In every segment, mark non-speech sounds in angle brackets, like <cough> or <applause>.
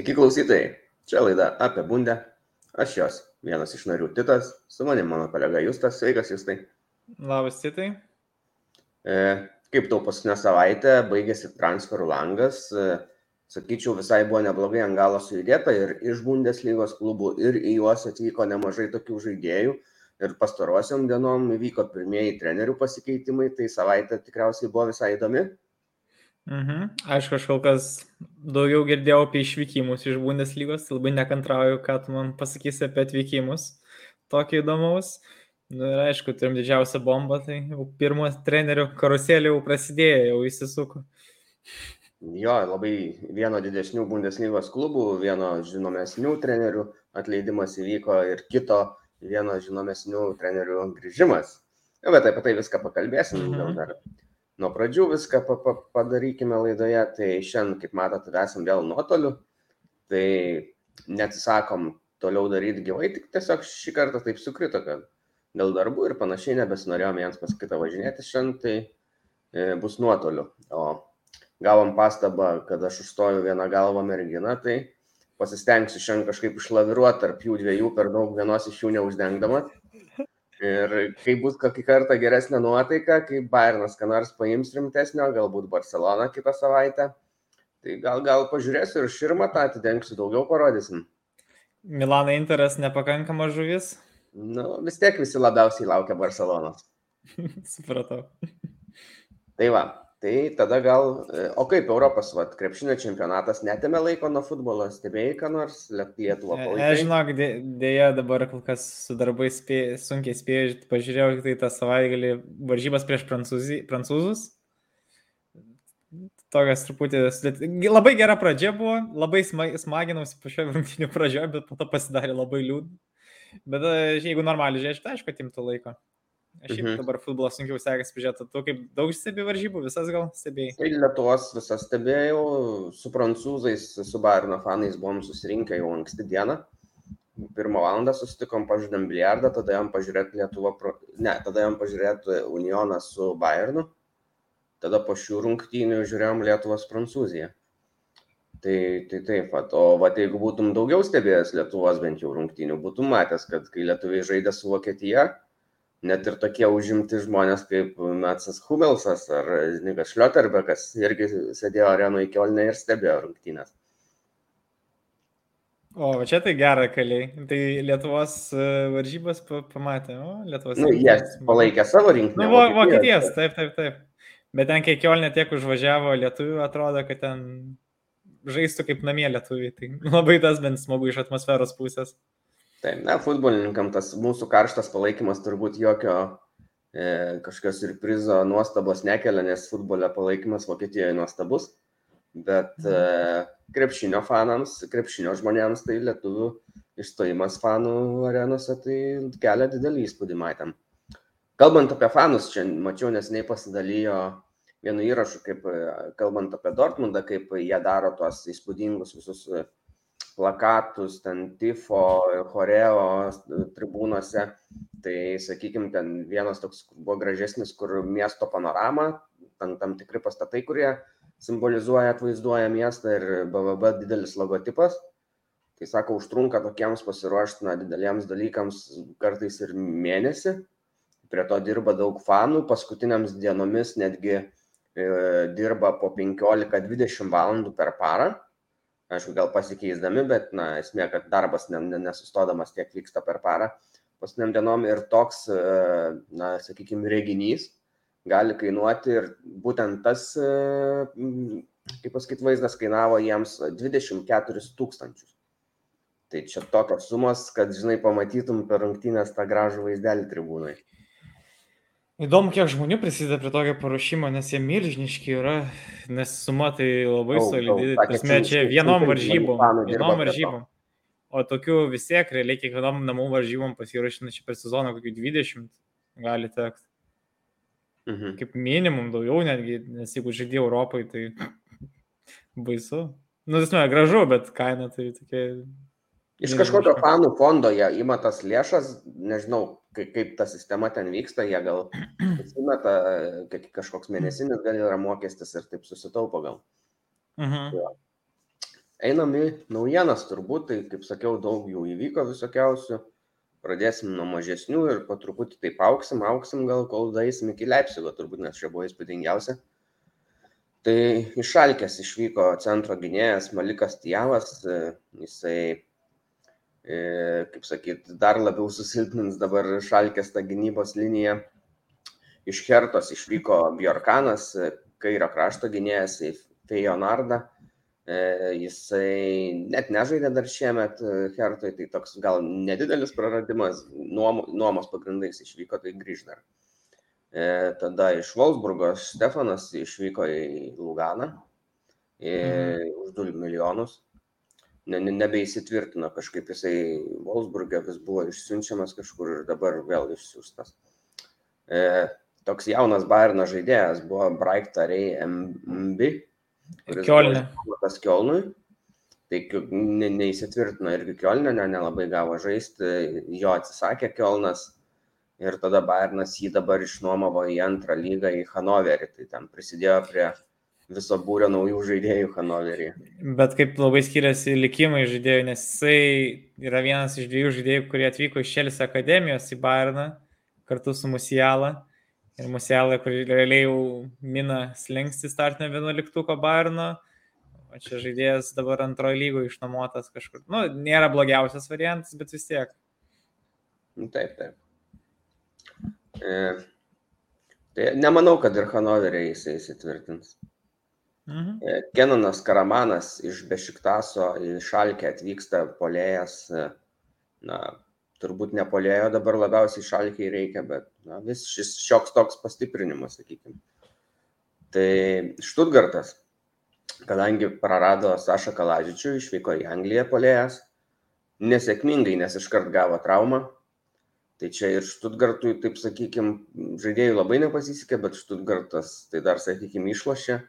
Sveiki klausytojai, čia laida apie bundę. Aš jos, vienas iš narių Titas, su manim mano kolega Justas. Sveikas, Justai. Labas, Titai. E, kaip tau paskutinę savaitę baigėsi transferų langas, e, sakyčiau, visai buvo neblogai ant galo sujudėta ir iš Bundeslygos klubų, ir į juos atvyko nemažai tokių žaidėjų. Ir pastarosiam dienom įvyko pirmieji trenerių pasikeitimai, tai savaitė tikriausiai buvo visai įdomi. Mhm. Aišku, aš kol kas daugiau girdėjau apie išvykimus iš Bundeslygos, labai nekantrauju, ką tu man pasakysi apie atvykimus. Tokio įdomaus. Na nu, ir aišku, turim didžiausią bombą, tai jau pirmas trenerių karuselė jau prasidėjo, jau įsisuko. Jo, labai vieno didesnių Bundeslygos klubų, vieno žinomesnių trenerių atleidimas įvyko ir kito vieno žinomesnių trenerių grįžimas. Ja, bet apie tai viską pakalbėsim, mhm. dar nuo pradžių viską pa, pa, padarykime laidoje. Tai šiandien, kaip matote, esam vėl nuotoliu. Tai neatsisakom toliau daryti gyvai, tik tiesiog šį kartą taip sukrito, kad dėl darbų ir panašiai nebesinorėjom jiems pas kitą važinėti šiandien, tai e, bus nuotoliu. O gavom pastabą, kad aš užstoju vieną galvą merginą, tai pasistengsiu šiandien kažkaip išlaviruoti tarp jų dviejų, per daug vienos iš jų neuždengdamas. Ir kai bus kokį kartą geresnė nuotaika, kai Bayernas ką nors paims rimtesnio, galbūt Barcelona kitą savaitę, tai gal, gal pažiūrėsiu ir širmą tą atidengsiu, daugiau parodysim. Milano Interas nepakankamas žuvis? Nu, vis tiek visi labiausiai laukia Barcelonos. <laughs> Supratau. Tai va, Tai tada gal, e, o kaip Europos vat, krepšinio čempionatas netėmė laiko nuo futbolo, stebėjai, ką nors Lietuvą palaikai? Ne, žinok, dėja dabar kol kas su darbais spė, sunkiai spėjau, pažiūrėjau tai tą savaitgalį varžybas prieš prancūzį, prancūzus. Tokias truputį, labai gera pradžia buvo, labai smaginausi po šio rungtinių pradžioje, bet po to pasidarė labai liūdna. Bet e, jeigu normaliai žiūrėčiau, tai aišku, atimtų laiko. Aš šiaip mhm. dabar futbolą sunkiau sekasi pažiūrėti. Tu kaip daug stebi varžybų, visas gal stebėjai? Tai Lietuvos visas stebėjau, su prancūzais, su Bairno fanais buvom susirinkę jau anksti dieną. Pirmą valandą susitikom, pažiūrėjom biliardą, tada jam pažiūrėti Lietuvą, ne, tada jam pažiūrėti Unioną su Bairnu, tada po šių rungtynių žiūrėjom Lietuvos Prancūziją. Tai, tai taip pat, o va, jeigu būtum daugiau stebėjęs Lietuvos bent jau rungtynių, būtum matęs, kad kai Lietuvai žaidė su Vokietija, net ir tokie užimti žmonės kaip Metsas Humelsas ar Nikas Šlioterbekas irgi sėdėjo arenoje iki Olne ir stebėjo rungtynės. O, čia tai gera kaliai. Tai Lietuvos e, varžybas pamatė, o Lietuvos. Na, nu, jie palaikė savo rinktinę. Nu, Vokietijos, taip, taip, taip. Bet ten, kai Kielne tiek užvažiavo lietuvių, atrodo, kad ten žaistų kaip namie lietuviai. Tai <laughs> labai tas bent smagu iš atmosferos pusės. Taip, na, futbolininkam tas mūsų karštas palaikymas turbūt jokio e, kažkokio surprizo nuostabos nekelia, nes futbolio palaikymas Vokietijoje nuostabus, bet e, krepšinio fanams, krepšinio žmonėms tai lietuvių išstojimas fanų arenose tai kelia didelį įspūdį matėm. Kalbant apie fanus, čia mačiau nesiniai pasidalijo vienu įrašu, kaip kalbant apie Dortmundą, kaip jie daro tuos įspūdingus visus plakatus, ten tifo, choreo tribūnose. Tai, sakykime, ten vienas toks buvo gražesnis, kur miesto panorama, ten tam tikri pastatai, kurie simbolizuoja, atvaizduoja miestą ir BVB didelis logotipas. Tai sako, užtrunka tokiems pasiruošti na, dideliems dalykams kartais ir mėnesį. Prie to dirba daug fanų, paskutiniams dienomis netgi e, dirba po 15-20 valandų per parą aišku, gal pasikeisdami, bet, na, esmė, kad darbas nesustodamas tiek vyksta per parą paskutiniam dienom ir toks, e, na, sakykime, reginys gali kainuoti ir būtent tas, e, kaip pasakyti, vaizdas kainavo jiems 24 tūkstančius. Tai čia tokios sumos, kad, žinai, pamatytum per rungtynės tą gražų vaizdelį tribūnai. Įdomu, kiek žmonių prisideda prie tokio paruošimo, nes jie milžiniški yra, nes suma tai labai oh, solidi. Tasme, čia vienom varžybom. Vienom varžybom. O tokių vis tiek, realiai kiekvienom namų varžybom pasiruošina čia per sezoną kokių 20 gali tekti. Mhm. Kaip minimum daugiau netgi, nes jeigu žaidė Europai, tai baisu. Nu, ne, gražu, bet kaina tai tokia. Iš kažkokio fanų fondo jie ima tas lėšas, nežinau, kaip, kaip ta sistema ten vyksta, jie gal <clears throat> atsimeta, kažkoks mėnesinis gal yra mokestis ir taip susitaupo gal. Mhm. Ja. einam į naujienas turbūt, tai kaip sakiau, daug jų įvyko visokiausių. Pradėsim nuo mažesnių ir po truputį taip auksim, auksim gal, kol daisim iki Leipzigo, turbūt nes čia buvo įspūdingiausia. Tai iš Šalkės išvyko centro gynėjas Malikas Tijavas, jisai, e, kaip sakyt, dar labiau susilpnins dabar Šalkės tą gynybos liniją. Iš Hertos išvyko Bjorkanas, kairio krašto gynėjas į Fejonardą E, jisai net nežaidė dar šiemet e, Hertoj, tai toks gal nedidelis praradimas, nuomos pagrindais išvyko, tai grįž dar. E, tada iš Wolfsburgo Stefanas išvyko į Luganą mhm. už 2 milijonus. Ne, ne, nebeįsitvirtino kažkaip jisai Wolfsburgė vis buvo išsiunčiamas kažkur ir dabar vėl išsiųstas. E, toks jaunas Bayerno žaidėjas buvo Braiktarei MB Kielne. Tas Kielnui. Tai ne, neįsitvirtino irgi Kielne, ne, nelabai gavo žaisti, jo atsisakė Kielnas ir tada Bayernas jį dabar išnuomavo į antrą lygą į Hanoverį. Tai ten prisidėjo prie viso būrio naujų žaidėjų Hanoverį. Bet kaip labai skiriasi likimai žaidėjų, nes jisai yra vienas iš dviejų žaidėjų, kurie atvyko iš Šelis akademijos į Bayerną kartu su Musiala ir Musialą, kur realiai jau mina slengsti startinio 11 Bairno. O čia žaidėjas dabar antrojo lygoje išnuomotas kažkur. Nu, nėra blogiausias variantas, bet vis tiek. Nu, taip, taip. E, tai nemanau, kad ir Hanoverė jisai įsitvirtins. Mhm. E, Kenanas Karamanas iš Bešiktaso į Šalkę atvyksta polėjas, e, na, turbūt nepolėjo dabar labiausiai šalkiai reikia, bet na, vis šis šioks toks pastiprinimas, sakykime. Tai Štutgartas, kadangi prarado Sašą Kaladžičių, išvyko į Angliją polėjas, nesėkmingai, nes iškart gavo traumą. Tai čia ir Štutgartui, taip sakykime, žaidėjai labai nepasisekė, bet Štutgartas tai dar, sakykime, išlošė.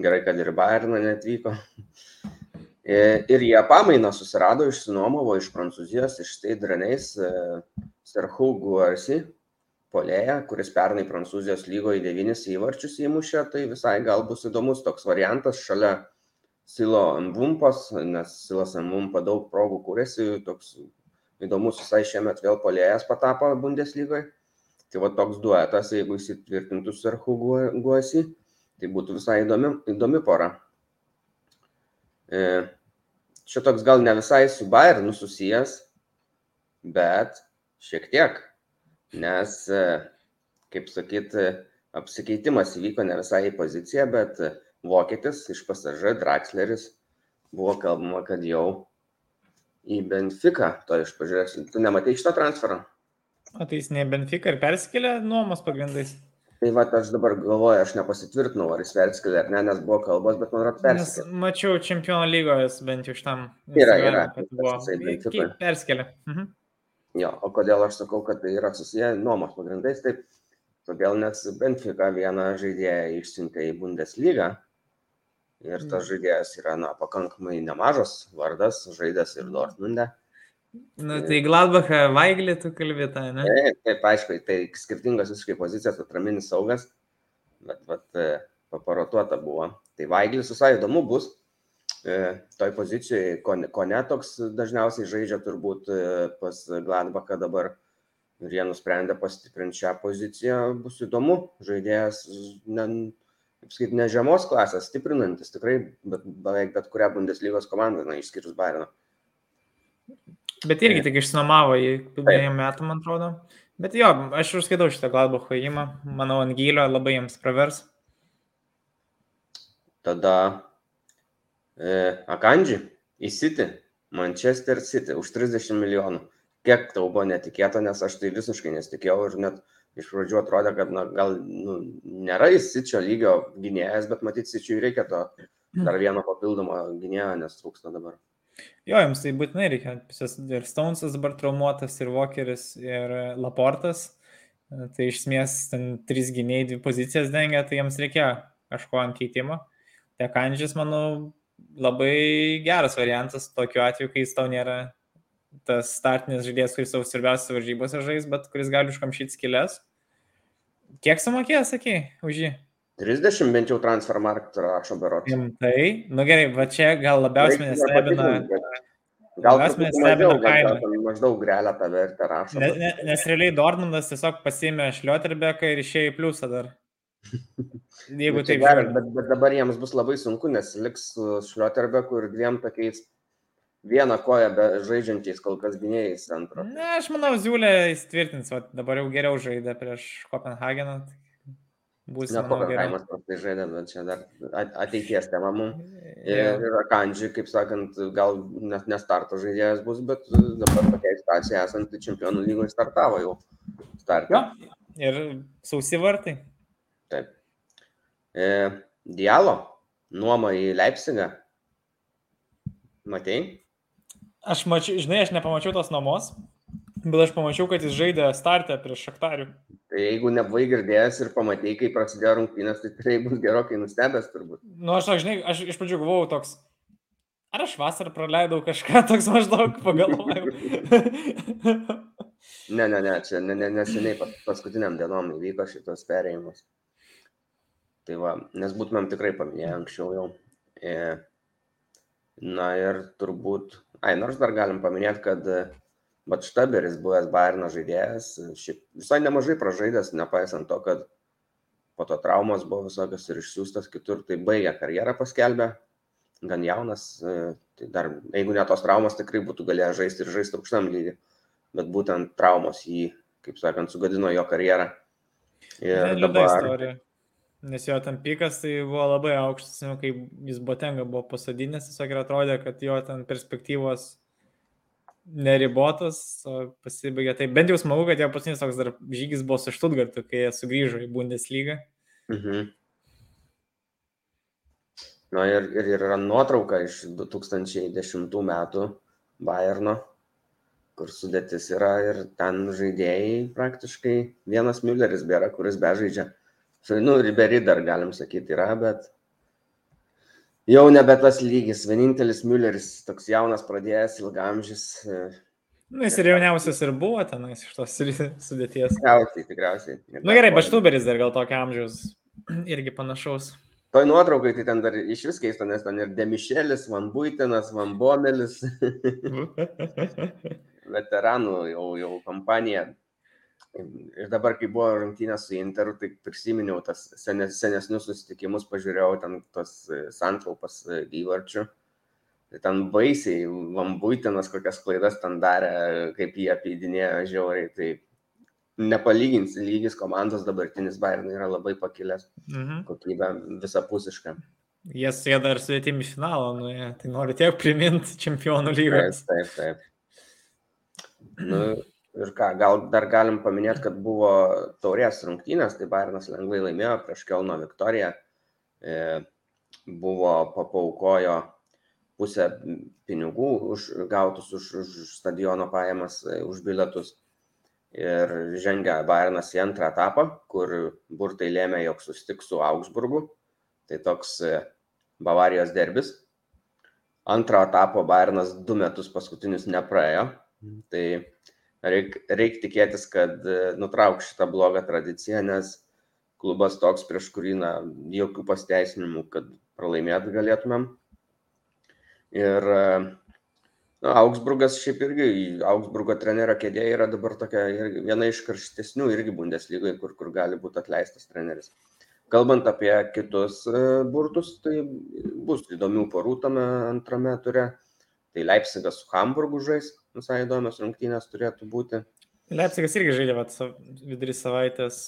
Gerai, kad ir Bayerną netvyko. E, ir jie pamainą susirado, išsinuomavo iš Prancūzijos, iš Steidraniais e, Serhu Guarsi, polėje, kuris pernai Prancūzijos lygoje devynis įvarčius įmušė, tai visai gal bus įdomus toks variantas šalia Silo Mbumpas, nes Silas Mbumpa daug progų kūrėsi, toks įdomus visai šiemet vėl polėjas patapo Bundeslygoje. Tai va toks duetas, jeigu įsitvirtintų Serhu Guarsi, tai būtų visai įdomi, įdomi pora. E, čia toks gal ne visai su Bayernu susijęs, bet šiek tiek, nes, e, kaip sakyt, apsikeitimas įvyko ne visai į poziciją, bet vokietis iš pasažė Draxleris buvo kalbama, kad jau į Benfica, to iš pažiūrėsiu, tu nematai šito transfero? O tai jis ne Benfica ir persikėlė nuomos pagrindais? Tai va, aš dabar galvoju, aš nepasitvirtinau, ar jis persikėlė ar ne, nes buvo kalbos, bet man atrodo persikėlė. Nes mačiau čempionų lygos bent jau šitam. Yra, yra. Persikėlė. Mhm. Jo, o kodėl aš sakau, kad tai yra susiję nuomos pagrindais, taip, todėl nes Benfica vieną žaidėją išsiuntė į Bundesliga ir tas mhm. žaidėjas yra, na, pakankamai nemažas vardas, žaidęs ir Dortmunde. Nu, tai Gladbachą Vaiglį tu kalbėtai, ne? Taip, taip, aišku, tai skirtingos visiškai pozicijos, atraminis saugas, bet, bet e, paparotuota buvo. Tai Vaiglis visai įdomu bus. E, toj pozicijoje, ko, ko netoks dažniausiai žaidžia turbūt pas Gladbachą dabar ir jie nusprendė pastiprinti šią poziciją, bus įdomu. Žaidėjas, ne, kaip sakyti, ne žemos klasės, stiprinantis tikrai, bet beveik bet kurią Bundeslygos komandą, na, išskyrus Bayerną. Bet irgi tik išsinomavo į dviejų metų, man atrodo. Bet jo, aš užskaitau šitą Gladbacho įimą. Manau, ant gylio labai jiems pravers. Tada e, Akandži į City, Manchester City už 30 milijonų. Kiek tau buvo netikėta, nes aš tai visiškai nesitikėjau ir net iš pradžių atrodė, kad na, gal nu, nėra jis Sičio lygio gynėjas, bet matyti Sičiui reikia to dar vieno papildomo gynėjo, nes trūksta dabar. Jo, jums tai būtinai reikia. Ir Stonesas dabar traumuotas, ir Walkeris, ir Laportas. Tai iš esmės ten trys gyniai, dvi pozicijas dengia, tai jiems reikia kažko ant keitimo. Tai Kandžis, manau, labai geras variantas tokiu atveju, kai jis tau nėra tas startinis žaidėjas, kuris savo svarbiausias varžybose žais, bet kuris gali užkamšyti skilės. Kiek sumokėjo, sakai, už jį? 30 bent jau transfermarkt rašo berots. Tai, nu gerai, va čia gal labiausiai mane stebina. Gal mes stebime kainą. Maždaug grelę tą vertę rašo. Ne, ne, nes realiai Dortmundas tiesiog pasiėmė Šlioterbeką ir išėjo į pliusą dar. <laughs> Jeigu tai gerai, bet, bet dabar jiems bus labai sunku, nes liks su Šlioterbeku ir dviem tokiais vieną koją be žaidžiančiais kol kas gynėjais centro. Ne, aš manau, Ziulė įsitvirtins, o dabar jau geriau žaidė prieš Kopenhageną. Tai Bus ne Kopenhaimas prastai žaidė, bet čia dar ateities tema mums. Ir, ir Akandžiui, kaip sakant, gal net nestarto žaidėjas bus, bet dabar tokia situacija esant čempionų lygoje startavo jau. Startą. Jo, ir sausi vartai. Taip. E, Dialo, nuoma į Leipzigą. Matei? Aš mačiau, žinai, aš nepamačiau tos nuomos, bet aš pamačiau, kad jis žaidė startę prieš Šaktarių. Tai jeigu nebuvai girdėjęs ir pamatai, kai prasidėjo rungtynės, tai tikrai bus gerokai nustebęs turbūt. Nu, aš, žinai, aš iš pradžių buvau toks, ar aš vasarą praleidau kažką <laughs> toks maždaug pagalvojau. <laughs> ne, ne, ne, čia ne, ne, neseniai paskutiniam dienom įvyko šitos perėjimas. Tai va, nes būtumėm tikrai paminėję anksčiau jau. E, na ir turbūt, ai, nors dar galim paminėti, kad Bet Štaberis, buvęs Bayerno žaidėjas, šiaip visai nemažai pražaidęs, nepaisant to, kad po to traumos buvo visokios ir išsiųstas kitur, tai baigė karjerą paskelbę, gan jaunas, e, tai dar, jeigu ne tos traumos, tikrai būtų galėjęs žaisti ir žaisti aukštam lygiui, bet būtent traumos jį, kaip sakant, sugadino jo karjerą. Ir dabar... istorija. Nes jo ten pikas tai buvo labai aukštas, kai jis botenga buvo pasadinęs, tiesiog ir atrodė, kad jo ten perspektyvos neribotas, pasibaigė. Tai bent jau smagu, kad jo paskutinis toks dar žygis buvo su Štutgartu, kai jie sugrįžo į Bundeslygą. Mhm. Na ir, ir yra nuotrauka iš 2010 metų Bayerno, kur sudėtis yra ir ten žaidėjai praktiškai vienas Mülleris bėra, kuris bežaidžia. Nu, Ribery dar galim sakyti yra, bet jau nebe tas lygis. Vienintelis Mülleris, toks jaunas pradėjęs, ilgamžis. E, Na, jis ir jauniausias ir buvo tenais iš tos sudėties. Tikriausiai, tikriausiai. Na nu, gerai, Baštuberis dar gal tokio amžiaus <clears throat> irgi panašaus. Toj nuotraukai tai ten dar iš vis keista, nes ten ir Demišelis, Van Buitenas, Van Bomelis. <laughs> Veteranų jau, jau kompanija. Ir dabar, kai buvo rungtynės su Interu, tai prisiminiau tas senes, senesnius susitikimus, pažiūrėjau ten tos e, santraupas e, įvarčių. Tai ten baisiai, Vambuitinas kokias klaidas ten darė, kaip jį apeidinėjo žiauriai. Tai nepalyginsi lygis komandos dabartinis Bayern yra labai pakilęs. Mhm. Kokybė visapusiška. Jie sėda ir sudėtimi finalą, nu, tai noriu tiek priminti čempionų lygos. Taip, taip, taip. Nu, Ir ką, gal dar galim paminėti, kad buvo taurės rungtynės, tai Bairnas lengvai laimėjo prieš Kelno Viktoriją, e, buvo papaukojo pusę pinigų už, gautus už, už stadiono pajamas, e, už bilietus. Ir žengia Bairnas į antrą etapą, kur burtai lėmė, jog sustiks su Augsburgu. Tai toks e, Bavarijos derbis. Antro etapo Bairnas du metus paskutinius nepraėjo. Tai reikia reik tikėtis, kad e, nutrauks šitą blogą tradiciją, nes klubas toks, prieš kurį, na, jokių pasteisinimų, kad pralaimėt galėtumėm. Ir na, Augsburgas šiaip irgi, Augsburgo trenerio kėdė yra dabar tokia irgi, viena iš karštesnių irgi Bundeslygoje, kur, kur gali būti atleistas treneris. Kalbant apie kitus e, burtus, tai bus įdomių porų tame antrame ture. Tai Leipzigas su Hamburgu žais, visai įdomios rungtynės turėtų būti. Leipzigas irgi žaidė vat, vidurį savaitės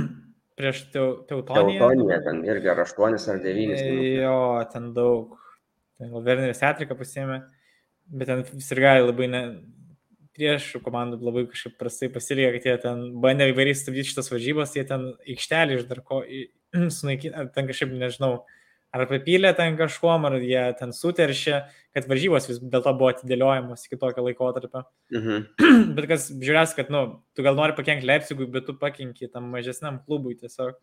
<clears throat> prieš Teutoniją. Teutonija, ten irgi ar 8 ar 9. Jo, ten daug. Ten gal Werneris Etrika pasėmė, bet ten ir gali labai ne, prieš komandų labai kažkaip prastai pasilikė, kad jie ten bandė įvairiai stabdyti šitas varžybas, jie ten aikštelį iš dar ko <clears throat> sunaikinti, ten kažkaip nežinau, ar papylė ten kažkuom, ar jie ten suteršė, kad varžybos vis dėl to buvo atidėliojamos iki tokio laikotarpio. Mhm. <clears throat> bet kas žiūrės, kad, nu, tu gal nori pakengti Leipzigui, bet tu pakenki tam mažesniam klubui tiesiog.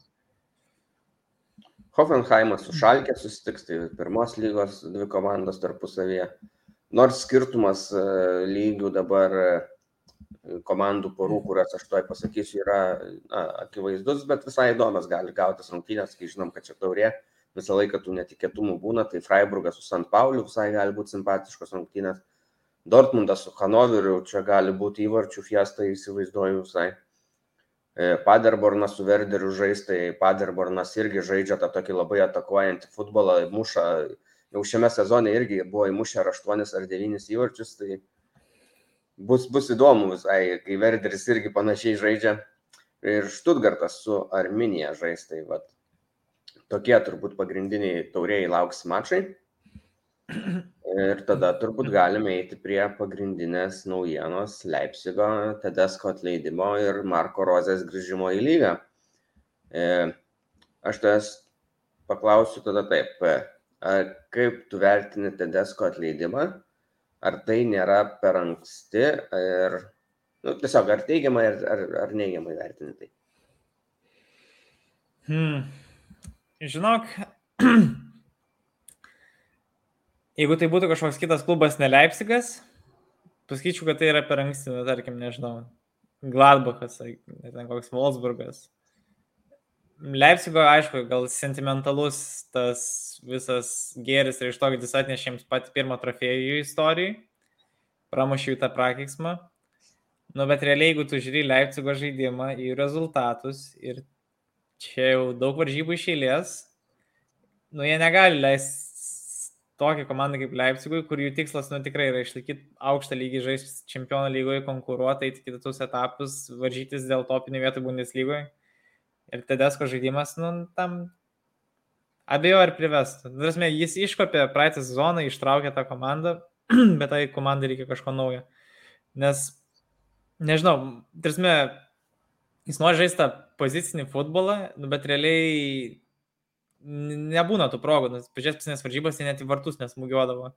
Hoffenheimas su Šalkė susitiks, tai pirmos lygos dvi komandos tarpusavyje. Nors skirtumas e, lygių dabar komandų porų, kurias aš tuoj pasakysiu, yra na, akivaizdus, bet visai įdomias gali gautis rungtynės, kai žinom, kad čia taurė visą laiką tų netikėtumų būna, tai Freiburgas su St. Pauliu visai gali būti simpatiškos rungtynės. Dortmundas su Hanoveriu, čia gali būti įvarčių fiesta, įsivaizduoju visai. E, Paderbornas su Verderiu žais, tai Paderbornas irgi žaidžia tą tokį labai atakuojantį futbolą, muša, jau šiame sezone irgi buvo įmušę ar 8 ar 9 įvarčius, tai bus, bus įdomu visai, kai Verderis irgi panašiai žaidžia. Ir Štutgartas su Arminija žais, tai vat, tokie turbūt pagrindiniai tauriai lauks mačai. Ir tada turbūt galime eiti prie pagrindinės naujienos Leipzigo, Tedesko atleidimo ir Marko Rozės grįžimo į lygą. E, aš tas paklausiu tada taip, ar kaip tu vertini Tedesko atleidimą, ar tai nėra per anksti, ir nu, tiesiog ar teigiamai, ar, ar, ar neigiamai vertini tai? Hmm. Žinok, <clears throat> jeigu tai būtų kažkoks kitas klubas, ne Leipzigas, pasakyčiau, kad tai yra per anksti, na, tarkim, nežinau, Gladbachas, ten koks Wolfsburgas. Leipzigo, aišku, gal sentimentalus tas visas gėris ir iš to, kad jis atnešė jiems patį pirmą trofėjų jų istorijai, pramušė jų tą prakeiksmą. Nu, bet realiai, jeigu tu žiūri Leipzigo žaidimą į rezultatus ir čia jau daug varžybų iš eilės, nu jie negali leisti tokią komandą kaip Leipzigui, kur jų tikslas, nu tikrai yra išlaikyti aukštą lygį, žaisti čempionų lygoje, konkuruoti, eiti kitus etapus, varžytis dėl topinių vietų Bundeslygoje. Ir Tedesko žaidimas, nu, tam abejo ar privestų. Prasme, jis iškopė praeitą sezoną, ištraukė tą komandą, <clears throat> bet tai komandai reikia kažko naujo. Nes, nežinau, prasme, jis nori žaisti tą pozicinį futbolą, nu, bet realiai nebūna tų progų, nes pažiūrės pasinės varžybos, jie net į vartus nesmugiuodavo.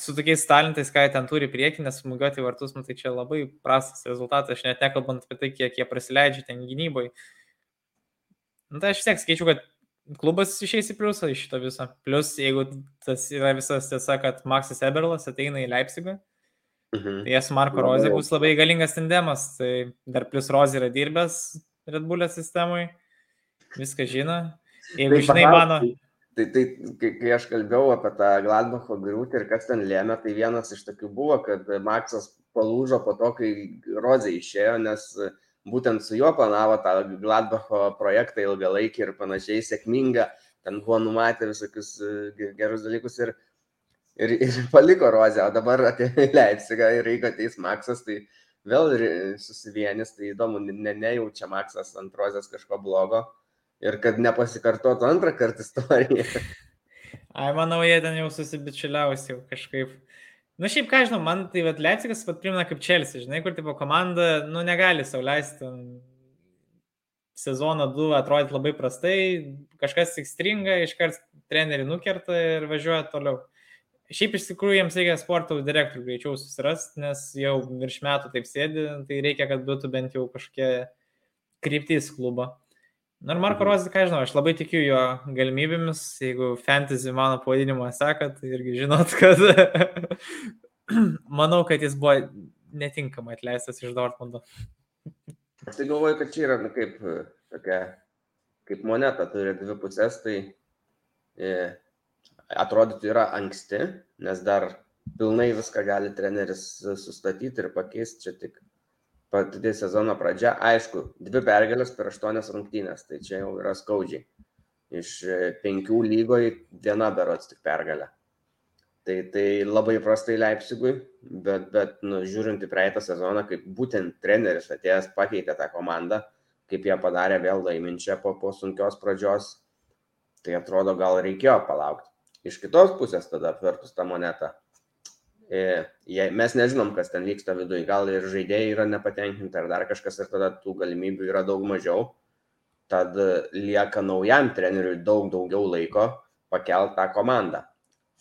Su tokiais talentais, ką jie ten turi priekį, nesmugiuoti į vartus, nu, tai čia labai prastas rezultatas, aš net nekalbant apie tai, kiek jie prasileidžia ten gynybai. Nu, tai aš vis tiek skaičiu, kad klubas išeis į pliusą iš šito viso. Plus, jeigu tas yra visas tiesa, kad Maksas Eberlas ateina į Leipzigą, Mhm. Tai jas Marko Rozė bus labai galingas tandemas, tai dar plus Rozė yra dirbęs Red Bull'o sistemui, viską žino. Jeigu tai žinai mano... Tai, tai kai, kai aš kalbėjau apie tą Gladbacho griūtį ir kas ten lėmė, tai vienas iš tokių buvo, kad Maksas palūžo po to, kai Rozė išėjo, nes būtent su juo planavo tą Gladbacho projektą ilgalaikį ir panašiai sėkmingą, ten buvo numatę visokius gerus dalykus ir ir, ir paliko Rozę, o dabar atėjo <laughs> Leipzigą ir jeigu ateis Maksas, tai vėl susivienis, tai įdomu, ne, nejaučia Maksas ant Rozės kažko blogo ir kad nepasikartotų antrą kartą istoriją. <laughs> Ai, manau, jie ten jau susibičiuliausi jau kažkaip. Na nu, šiaip, ką žinau, man tai vat, Leipzigas pat primena kaip Chelsea, žinai, kur tipo komanda, nu, negali sauliaisti sezoną du atrodyti labai prastai, kažkas tik stringa, iškart trenerių nukerta ir važiuoja toliau. Šiaip iš tikrųjų jiems reikia sporto direktorių greičiau susirasti, nes jau virš metų taip sėdi, tai reikia, kad būtų bent jau kažkokie kryptys klubo. Ir Marko mhm. Rozė, ką žinau, aš labai tikiu jo galimybėmis, jeigu fantasy mano pavadinimą sekat, tai irgi žinot, <laughs> kad manau, kad jis buvo netinkamai atleistas iš Dortmundo. Aš tai galvoju, kad čia yra nu, kaip, tokia, kaip moneta, turi dvi pusės, tai e, atrodytų yra anksti, nes dar pilnai viską gali treneris sustatyti ir pakeisti, čia tik pati sezono pradžia. Aišku, dvi pergalės per aštuonias rungtynės, tai čia jau yra skaudžiai. Iš e, penkių lygoje viena berots tik pergalė. Tai, tai labai prastai Leipzigui, bet, bet nu, žiūrint į praeitą sezoną, kaip būtent treneris atėjęs pakeitė tą komandą, kaip jie padarė vėl laiminčią po, po sunkios pradžios, tai atrodo gal reikėjo palaukti. Iš kitos pusės tada apvertus tą monetą, e, mes nežinom, kas ten vyksta viduje, gal ir žaidėjai yra nepatenkinti ar dar kažkas ir tada tų galimybių yra daug mažiau, tad lieka naujam treneriui daug daugiau laiko pakelt tą komandą.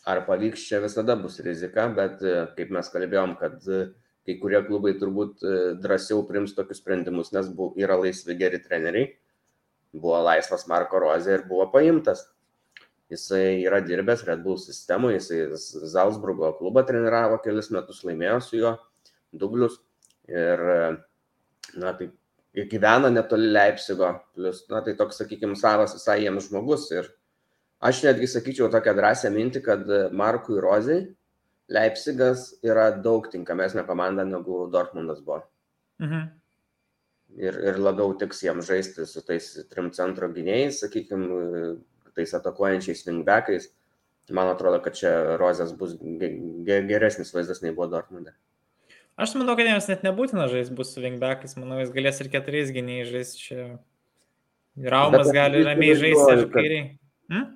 Ar pavyks čia visada bus rizika, bet e, kaip mes kalbėjom, kad e, kai kurie klubai turbūt drąsiau prims tokius sprendimus, nes yra laisvi geri treneriai. Buvo laisvas Marko Rozė ir buvo paimtas. Jisai yra dirbęs Red Bull sistemoje, jisai Zalzburgo klubą treniravo kelis metus, laimėjo su juo dublius. Ir, na, tai gyvena netoli Leipzigo, plus, na, tai toks, sakykime, savas visai jiems žmogus. Ir aš netgi sakyčiau tokią drąsią mintį, kad Markui Rozai Leipzigas yra daug tinkamesnė komanda negu Dortmundas buvo. Mhm. Ir, ir labiau tiks jiems žaisti su tais trim centro gynėjais, sakykime, tais atakuojančiais wingbackais. Man atrodo, kad čia Rozės bus geresnis vaizdas nei buvo Dortmunde. Aš manau, kad jiems net nebūtina žaisti bus su wingbackais, manau, jis galės ir keturiais gynėjais žaisti čia. Raumas bet, gali ramiai žaisti ir kairiai. Hmm?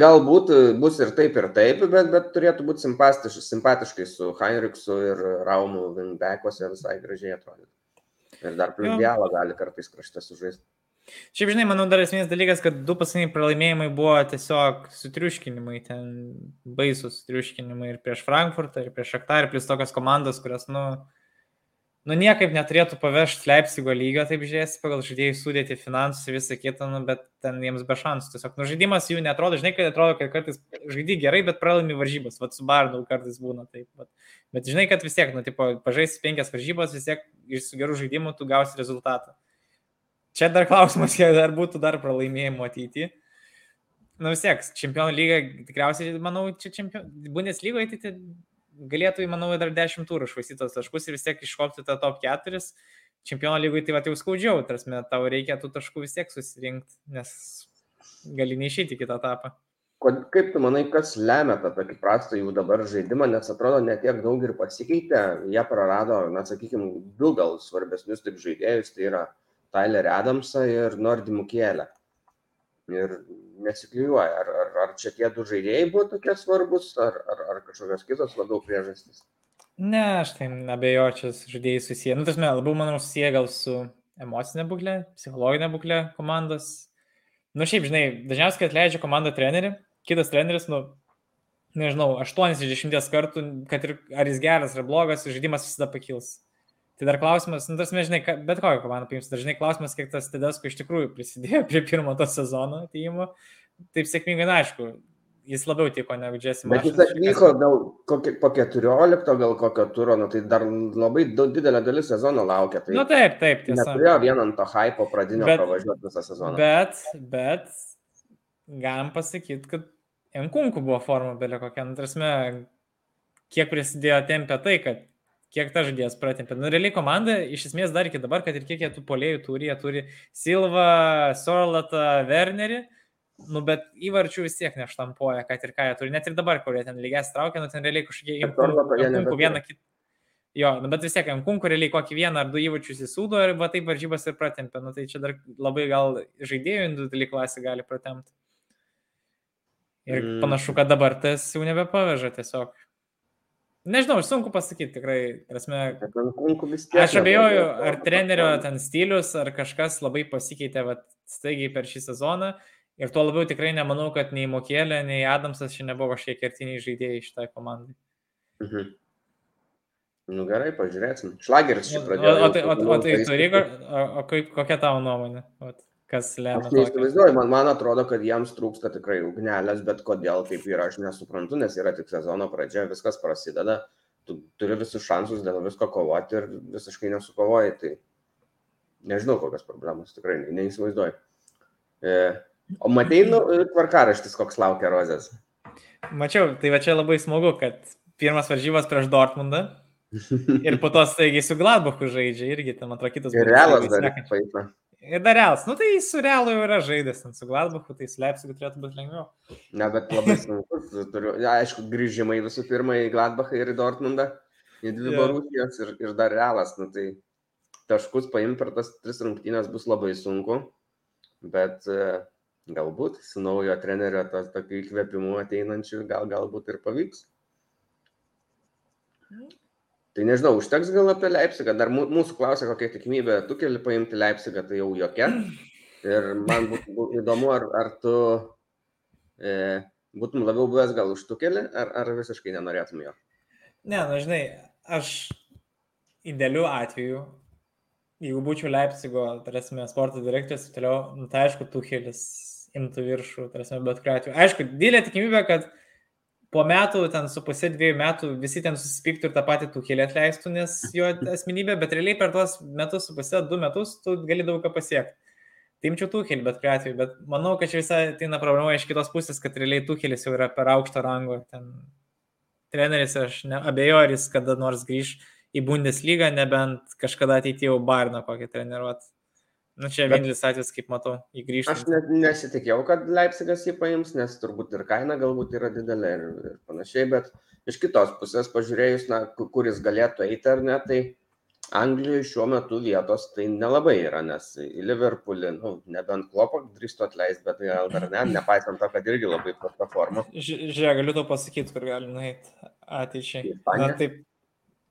Galbūt bus ir taip, ir taip, bet, bet turėtų būti simpatiškai, simpatiškai su Heinrichsu ir Raumu wingbackuose visai gražiai atrodytų. Ir dar plus dialą gali kartais krašte sužaisti. Šiaip žinai, manau, dar esminis dalykas, kad du paskutiniai pralaimėjimai buvo tiesiog sutriuškinimai, ten baisus sutriuškinimai ir prieš Frankfurtą, ir prieš Šaktą, ir plus tokias komandas, kurios, nu, nu niekaip neturėtų pavežti Leipzigo lygio, taip žiūrėsi, pagal žaidėjų sudėti finansus ir visą kitą, nu, bet ten jiems be šansų. Tiesiog, nu, žaidimas jų netrodo, žinai, kad atrodo, kad kartais žaidži gerai, bet pralaimi varžybas, vad su Barnu kartais būna taip. Vat. Bet žinai, kad vis tiek, nu, tipo, pažaisi penkias varžybas, vis tiek iš gerų žaidimų tu gausi rezultatą. Čia dar klausimas, dar būtų dar pralaimėjimų ateityje. Na nu, vis tiek, čempionų lyga, tikriausiai, manau, čia čempion... Bundeslygoje tai galėtų, manau, dar 10 turų švaistytos taškus ir vis tiek iškopti tą top 4. Čempionų lygoje tai va jau skaudžiau, tarsi tau reikia tų taškų vis tiek susirinkti, nes gali neišeiti kitą etapą. Kaip tu manai, kas lemia tą tokį prastą jų dabar žaidimą, nes atrodo netiek daug ir pasikeitė, jie prarado, na, sakykime, du gal svarbesnius taip žaidėjus, tai yra Tylerį Adamsą ir Nordį Mukėlę. Ir nesiklijuoja, ar, ar, ar čia tie du žaidėjai buvo tokie svarbus, ar, ar, ar kažkokios kitos labiau priežastys. Ne, aš tai abejočiau, žaidėjai susiję. Nu, tas, labiau, manau, susiję gal su emocinė būklė, psichologinė būklė komandos. Nu, šiaip, žinai, dažniausiai, atleidžia komandą trenerių, kitas treneris, nu, nežinau, 8 iš 10 kartų, kad ir ar jis geras ar blogas, žaidimas visada pakils. Tai dar klausimas, nu, tas mes žinai, bet kokią komandą paims, dažnai klausimas, kiek tas Tedesko iš tikrųjų prisidėjo prie pirmo to sezono atėjimo. Taip sėkmingai, na, aišku, jis labiau tiko negu Jesse Bet jis atvyko gal kokie, po 14, gal kokio turo, nu, tai dar labai didelė dalis sezono laukia. Tai Na nu, taip, taip, tiesa. Neturėjo vien ant to hypo pradinio bet, pravažiuoti visą sezoną. Bet, bet, galim pasakyti, kad Enkunku buvo forma belė kokia, nu, tarsi, kiek prisidėjo tempė tai, kad kiek ta žaidėjas pratempė. Nu, realiai komanda iš esmės dar iki dabar, kad ir kiek jie tų polėjų turi, jie turi Silva, Sorlatą, Wernerį, nu, bet įvarčių vis tiek neštampuoja, kad ir ką jie turi. Net ir dabar, kur jie ten lygiai traukia, nu, ten realiai kažkokie imkunkų vieną kitą. Jo, nu, bet vis tiek imkunkų realiai kokį vieną ar du įvarčius įsūdo ir va taip varžybas ir pratempė. Nu, tai čia dar labai gal žaidėjų individuali klasė gali pratempti. Ir mm. panašu, kad dabar tas jau nebepaveža tiesiog. Nežinau, sunku pasakyti, tikrai. Prasme, aš abejoju, ar trenerio ten stilius, ar kažkas labai pasikeitė vat, staigiai per šį sezoną. Ir tuo labiau tikrai nemanau, kad nei Mokėlė, nei Adamsas čia nebuvo kažkiek kertiniai žaidėjai šitai komandai. Mhm. Nu gerai, pažiūrėsim. Šlageris čia pradėjo. O, o, tai, o, o tai turi, o, o kaip, kokia tavo nuomonė? Ot kas lemia. Aš neįsivaizduoju, man, man atrodo, kad jiems trūksta tikrai ugnelės, bet kodėl taip yra, aš nesuprantu, nes yra tik sezono pradžia, viskas prasideda, tu turi visus šansus dėl visko kovoti ir visiškai nesukovoji, tai nežinau, kokios problemos, tikrai ne, neįsivaizduoju. E, o matai, nu, tvarkaraštis, koks laukia Rozės? Mačiau, tai va čia labai smagu, kad pirmas varžybas prieš Dortmundą. <laughs> ir po to staigiai su Gladbachu žaidžia irgi, ten atrodo kitas. Ir realas dar. Ir dar Realas. Nu tai su Realu jau yra žaidęs, su Gladbachu, tai su Leipzigu turėtų būti lengviau. Ne, bet labai sunku. Turiu, ja, aišku, grįžimai visų pirma į Gladbachą ir į Dortmundą, į dvi yeah. Borusijas ir, ir dar Realas. Nu, tai taškus paimti per tas tris rungtynės bus labai sunku, bet uh, galbūt su naujo trenerio tas tokiu įkvėpimu ateinančiu gal, galbūt ir pavyks. Tai nežinau, užteks gal apie Leipzigą. Dar mūsų klausia, kokia tikimybė tu keli paimti Leipzigą, tai jau jokia. Ir man būtų įdomu, ar, ar tu e, būtum labiau buvęs gal už tukelį, ar, ar visiškai nenorėtum jo. Ne, na žinai, aš idealiu atveju, jeigu būčiau Leipzigo, tarėsime, sporto direktorius, toliau, nu, tai aišku, tukelis imtų viršų, tarėsime, bet kuriuo atveju. Aišku, didelė tikimybė, kad po metų, ten su pusė dviejų metų visi ten susipyktų ir tą patį Tuhelį atleistų, nes jo <laughs> asmenybė, bet realiai per tuos metus su pusė, du metus tu gali daug ką pasiekti. Timčiau Tuhelį, bet kuriuo atveju, bet manau, kad čia visai ateina problema iš kitos pusės, kad realiai Tuhelis jau yra per aukšto rango. Ten treneris, aš abejoju, ar jis kada nors grįž į Bundeslygą, nebent kažkada ateityje jau Barną kokį treniruot. Na nu, čia vienintelis atvejis, kaip matau, įgrįžti. Aš net nesitikėjau, kad Leipzigas jį paims, nes turbūt ir kaina galbūt yra didelė ir, ir panašiai, bet iš kitos pusės pažiūrėjus, na, kur jis galėtų eiti ar ne, tai Anglijoje šiuo metu vietos tai nelabai yra, nes į Liverpoolį, nu, nebent klopą drįstu atleisti, bet gal dar ne, nepaisant to, kad irgi labai prasta forma. Žiūrėk, galiu to pasakyti, kur gali nueiti ateičiai. Na, taip,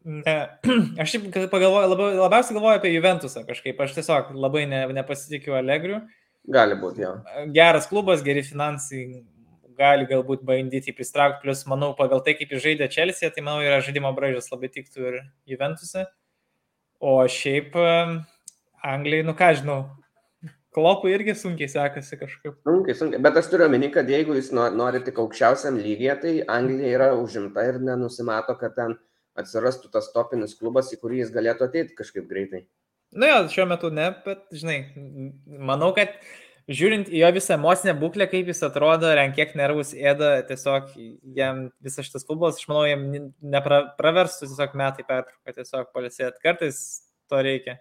Ne, <clears throat> aš šiaip pagalvoju, labiau, labiausiai galvoju apie Juventusą kažkaip, aš tiesiog labai ne, nepasitikiu Allegriu. Gali būti, jo. Geras klubas, geri finansai, gali galbūt bandyti pristraukti, plus manau, pagal tai, kaip jis žaidė Chelsea, tai manau, yra žaidimo braižas labai tiktų ir Juventusą. O šiaip Anglijai, nu ką žinau, Klopui irgi sunkiai sekasi kažkaip. Sunkiai, sunkiai. Bet aš turiu omeny, kad jeigu jis nori tik aukščiausiam lygiai, tai Anglija yra užimta ir nenusimato, kad ten atsirastų tas topinis klubas, į kurį jis galėtų ateiti kažkaip greitai. Na, jo, šiuo metu ne, bet, žinai, manau, kad žiūrint į jo visą emocinę būklę, kaip jis atrodo, kiek nervus ėda, tiesiog jam visas šitas futbolas, aš manau, jam nepraverstų tiesiog metai pertrauką, tiesiog palisėt. Kartais to reikia.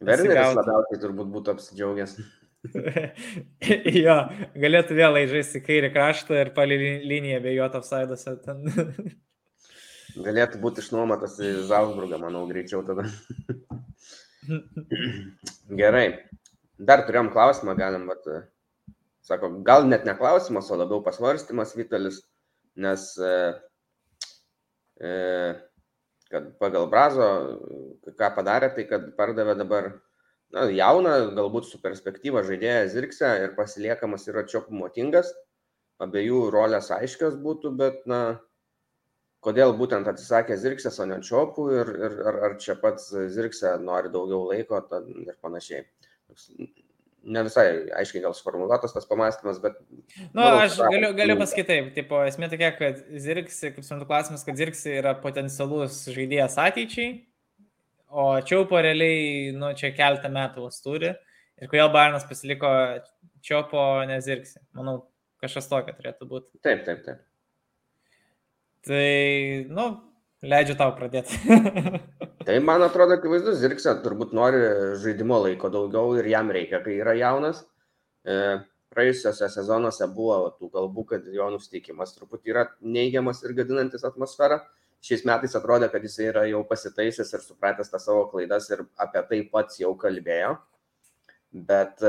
Werneris labiausiai turbūt būtų apsidžiaugęs. <laughs> jo, galėtų vėl žaisti kairį kraštą ir palį liniją be jo topsaiduose. <laughs> Galėtų būti išnuomotas į Zalzburgą, manau, greičiau tada. <laughs> Gerai. Dar turėjom klausimą, galim, vat, sako, gal net ne klausimas, o labiau pasvarstymas Vitalis, nes e, e, kad pagal Brazo, ką padarė, tai kad pardavė dabar na, jauną, galbūt su perspektyva žaidėją Zirksę ir pasiliekamas yra čiopų motingas, abiejų rolės aiškios būtų, bet, na, kodėl būtent atsisakė Zirksės, o ne Čiopų ir, ir ar, ar čia pats Zirksė nori daugiau laiko ir panašiai. Ne visai aiškiai gal sformuoluotas tas pamastymas, bet... Na, nu, aš galiu, galiu pasakyti taip, tipo, esmė tokia, kad Zirksė, kaip suprantu klausimas, kad Zirksė yra potencialus žaidėjas ateičiai, o Čiaupo realiai, nu, čia keltą metų vos turi. Ir kodėl Barnas pasiliko Čiopo, ne Zirksė. Manau, kažkas tokio turėtų būti. Taip, taip, taip. Tai, nu, leidžiu tau pradėti. <laughs> tai man atrodo, akivaizdus, Zirksė turbūt nori žaidimo laiko daugiau ir jam reikia, kai yra jaunas. E, praėjusiuose sezonuose buvo tų kalbų, kad jo nusteikimas truputį yra neigiamas ir gadinantis atmosferą. Šiais metais atrodė, kad jis yra jau pasitaisęs ir supratęs tą savo klaidas ir apie tai pats jau kalbėjo. Bet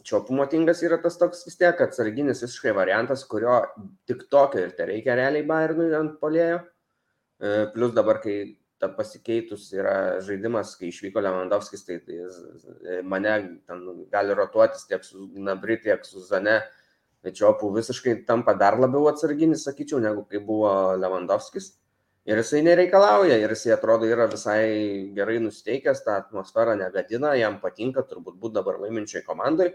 e, Čiopumo tingas yra tas toks vis tiek atsarginis visiškai variantas, kurio tik tokio ir tai reikia realiai Bayernui ant polėjo. E, Plus dabar, kai ta pasikeitus yra žaidimas, kai išvyko Lewandowskis, tai, tai e, mane ten gali rotuotis tiek su Nabri, tiek su Zane. Čiopų visiškai tampa dar labiau atsarginis, sakyčiau, negu kai buvo Lewandowskis. Ir jisai nereikalauja, ir jisai atrodo yra visai gerai nusteikęs, tą atmosferą negadina, jam patinka turbūt būti dabar laiminčiai komandai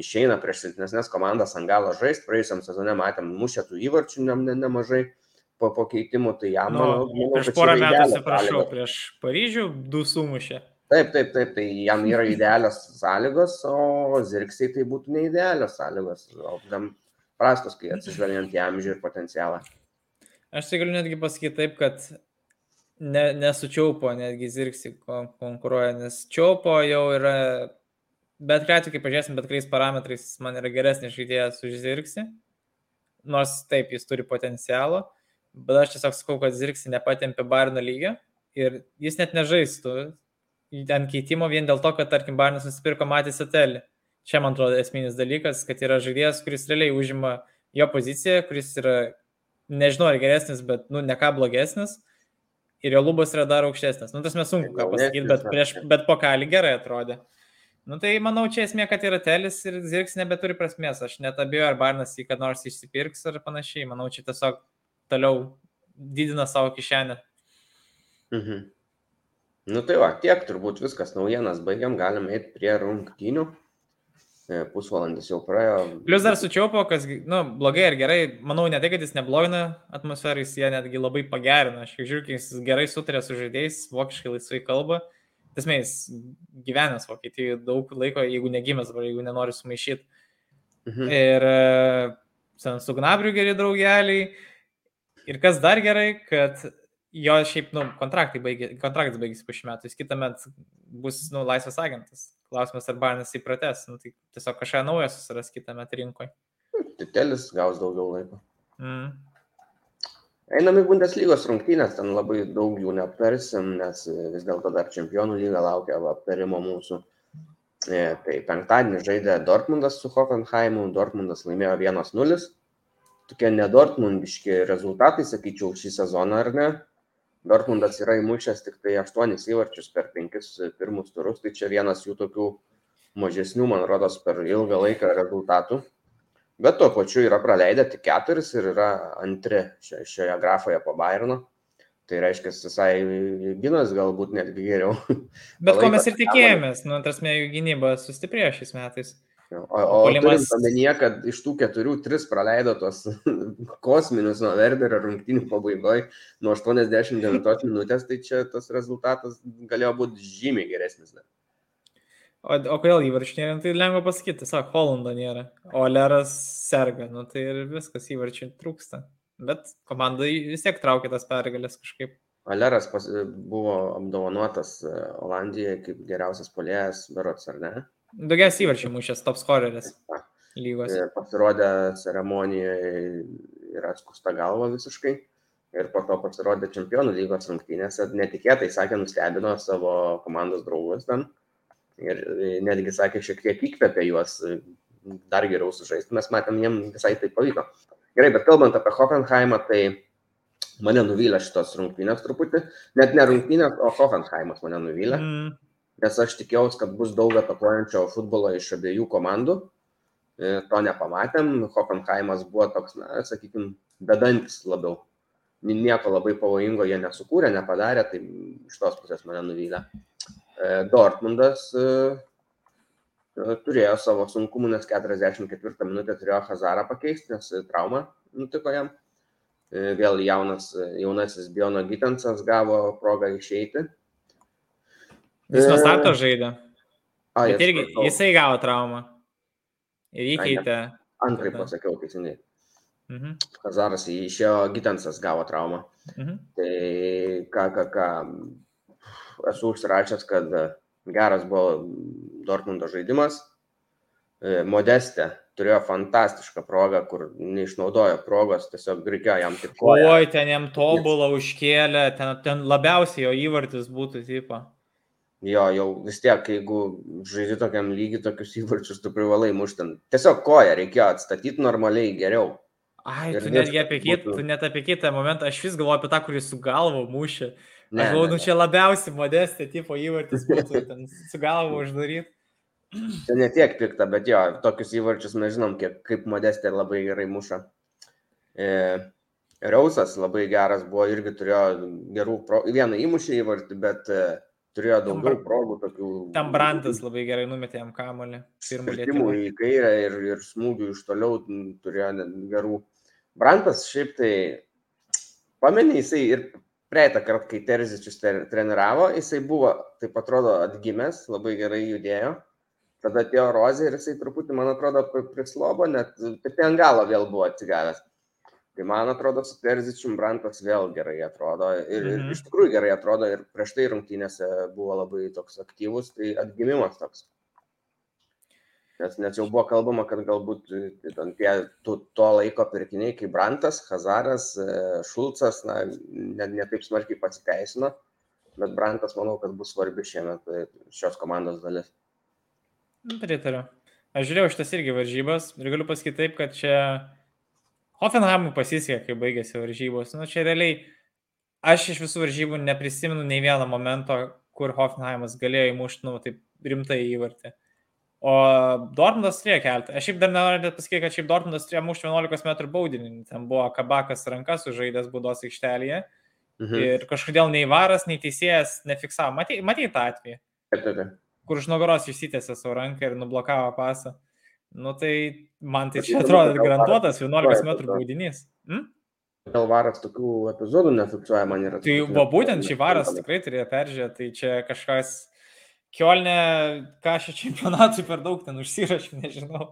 išeina prieš silpnesnės komandas ant galo žaisti. Praėjusiam sezone matėm, mušė tų įvarčių ne, ne, nemažai po pakeitimų, tai jam, nu, manau, manau prieš porą metų, atsiprašau, prieš Paryžių du sumušė. Taip, taip, taip, tai jam yra idealios sąlygos, o Zirksiai tai būtų neidealios sąlygos, o tam prastos, kai atsižvelgiant į amžių ir potencialą. Aš tai galiu netgi pasakyti taip, kad ne, nesučiaupo netgi Zirksiai konkuruoja, nes čiaupo jau yra bet ką atveju, kai pažiūrėsim bet kuriais parametrais, jis man yra geresnis žaidėjas už Zirksi. Nors taip, jis turi potencialą, bet aš tiesiog sakau, kad Zirksi nepatempė Barno lygio ir jis net nežaistų ant keitimo vien dėl to, kad, tarkim, Barnas nusipirko Matį Satelį. Čia, man atrodo, esminis dalykas, kad yra žaidėjas, kuris realiai užima jo poziciją, kuris yra, nežinau, ar geresnis, bet, nu, ne ką blogesnis. Ir jo lubos yra dar aukštesnis. Nu, tas mes sunku ką pasakyti, bet, prieš, bet po kalį gerai atrodė. Nu tai manau, čia esmė, kad yra telis ir zirgs nebeturi prasmės. Aš net abejoju, ar Barnas jį kad nors išsipirks ar panašiai. Manau, čia tiesiog toliau didina savo kišenę. Mhm. Nu tai va, tiek turbūt viskas naujienas baigiam, galim eiti prie rungtynių. E, pusvalandis jau praėjo. Plius dar sučiaupo, kas, nu, blogai ar gerai, manau, ne tai, kad jis neblogina atmosferą, jis ją netgi labai pagerina. Aš žiūriu, kai jis gerai sutarė su žaidėjais, vokiškai laisvai kalba. Tasme, jis gyvenęs Vokietijoje daug laiko, jeigu negimęs, dabar jeigu nenori sumaišyti. Mhm. Ir e, su Gnabriu geri draugeliai. Ir kas dar gerai, kad jo šiaip, nu, kontraktai baigė, kontraktas baigėsi po šių metų, jis kitą metą bus, nu, laisvas agentas. Klausimas, ar Barnas įprates, nu, tai tiesiog kažką naujo susiras kitą metą rinkoje. Titelis gaus daugiau laiko. Mm. Einam į Bundeslygos rungtynės, ten labai daug jų neaptarsim, nes vis dėlto dar čempionų lyga laukia aptarimo mūsų. E, tai penktadienį žaidė Dortmundas su Hoffenheimu, Dortmundas laimėjo 1-0. Tokie nedortmundiški rezultatai, sakyčiau, šį sezoną ar ne. Dortmundas yra įmušęs tik tai 8 įvarčius per 5 pirmus turus, tai čia vienas jų tokių mažesnių, man rodos, per ilgą laiką rezultatų. Bet tuo pačiu yra praleidę tik keturis ir yra antri šioje grafoje po Bayerno. Tai reiškia, visai gynas galbūt netgi geriau. <laughs> Bet ko mes ir tikėjomės, nu, tarsi jų gynyba sustiprėjo šiais metais. O, o polimas... omenyje, kad iš tų keturių tris praleido tos <laughs> kosminius nuo Verderio rungtynių pabaigoje nuo 89 minutės, tai čia tas rezultatas galėjo būti žymiai geresnis. Ne? O, o kodėl įvarčių nėra, tai lengva pasakyti, tiesiog Holando nėra, o Leras serga, nu tai ir viskas įvarčių trūksta. Bet komanda vis tiek traukia tas pergalės kažkaip. Aleras pas, buvo apdovanotas e, Olandijoje kaip geriausias polėjas, berots ar ne? Daugiausiai įvarčių mušęs top scoreris lygos. Pasirodė ceremonijoje ir atskusta galva visiškai. Ir po to pasirodė čempionų lygos rungtynėse. Netikėtai, sakė, nustebino savo komandos draugus ten. Ir netgi sakė, šiek tiek įkvėpė juos dar geriau sužaisti. Mes matėm, jiem visai tai pavyko. Gerai, bet kalbant apie Hoffenheimą, tai mane nuvylė šitos rungtynės truputį. Net ne rungtynės, o Hoffenheimas mane nuvylė. Mm nes aš tikėjausi, kad bus daug atakuojančio futbolo iš abiejų komandų. E, to nepamatėm. Hoffenheimas buvo toks, na, sakykime, bedantis labiau. Nieko labai pavojingo jie nesukūrė, nepadarė, tai iš tos pusės mane nuvylė. E, Dortmundas e, turėjo savo sunkumų, nes 44 minutę turėjo Hazarą pakeisti, nes trauma nutiko jam. Vėl jaunas, jaunasis Biono Gitensas gavo progą išeiti Jis nuo starto žaidė. A, Bet irgi supratau. jisai gavo traumą. Ir jį keitė. Antrai pasakiau teisingai. Mhm. Kazaras išėjo, Gitensas gavo traumą. Mhm. Tai ką, ką, ką, esu užsirašęs, kad geras buvo Dortmundo žaidimas. E, Modestė turėjo fantastišką progą, kur neišnaudojo progos, tiesiog reikėjo jam tik koją. Oi, ten jam tobulą užkėlė, ten, ten labiausiai jo įvartis būtų tipo. Jo, jau vis tiek, jeigu žaidži tokiam lygiui tokius įvarčius, tu privalai mušti. Tiesiog koją reikėjo atstatyti normaliai geriau. Ai, ir tu netgi apie kitą, būtų... net apie kitą momentą, aš vis galvoju apie tą, kurį su galvo mušė. Ne, aš galvoju, nu čia labiausiai modestė tipo įvartis, būtų ten su galvo uždaryti. Čia ne tiek pikta, bet jo, tokius įvarčius mes žinom, kiek, kaip modestė labai gerai muša. E, Reusas labai geras buvo, irgi turėjo gerų, pro... vieną įmušę įvartį, bet e, turėjo daugiau progų tokių. Tam Brandas labai gerai numetė jam kamolį. Pirmų į kairę ir, ir smūgių iš toliau turėjo gerų. Brandas šiaip tai, pamenė, jisai ir praeitą kartą, kai Terzičius treniravo, jisai buvo, taip atrodo, atgimęs, labai gerai judėjo. Tada atėjo Rozė ir jisai truputį, man atrodo, prislobo, net tik ant galo vėl buvo atsigavęs. Tai man atrodo, su Terzičium Brantas vėl gerai atrodo. Ir, mhm. ir iš tikrųjų gerai atrodo. Ir prieš tai rungtynėse buvo labai toks aktyvus, tai atgimimas toks. Nes, nes jau buvo kalbama, kad galbūt tai tie to, to laiko pirkiniai, kaip Brantas, Hazaras, e, Šulcas, na, ne, ne taip smarkiai pasiteisino. Bet Brantas, manau, kad bus svarbi šiemet e, šios komandos dalis. Pritariu. Aš žiūrėjau šitas irgi varžybas ir galiu pasakyti taip, kad čia Hoffenheimui pasisekė, kai baigėsi varžybos. Nu, čia realiai aš iš visų varžybų neprisimenu nei vieno momento, kur Hoffenheimas galėjo įmušti, nu, taip rimtai įvartį. O Dortmundas turėjo keltą. Aš šiaip dar nenoriu pasakyti, kad šiaip Dortmundas turėjo mušti 11 m baudinį. Ten buvo kabakas rankas sužaidęs būdos aikštelėje. Mhm. Ir kažkodėl nei varas, nei teisėjas nefiksavo. Matei, matei tą atvejį? Taip, taip. Kur už nugaros išsitėsi savo ranką ir nublokavo pasą. Nu tai man tai čia atrodo garantuotas 11 metrų baudinys. Hmm? Gal varas tokių epizodų nefiksuoja man yra. Tai buvo būtent šį varas tikrai turėjo peržiūrėti, tai čia kažkas Kielne, ką šį čempionatui per daug ten užsirašė, nežinau,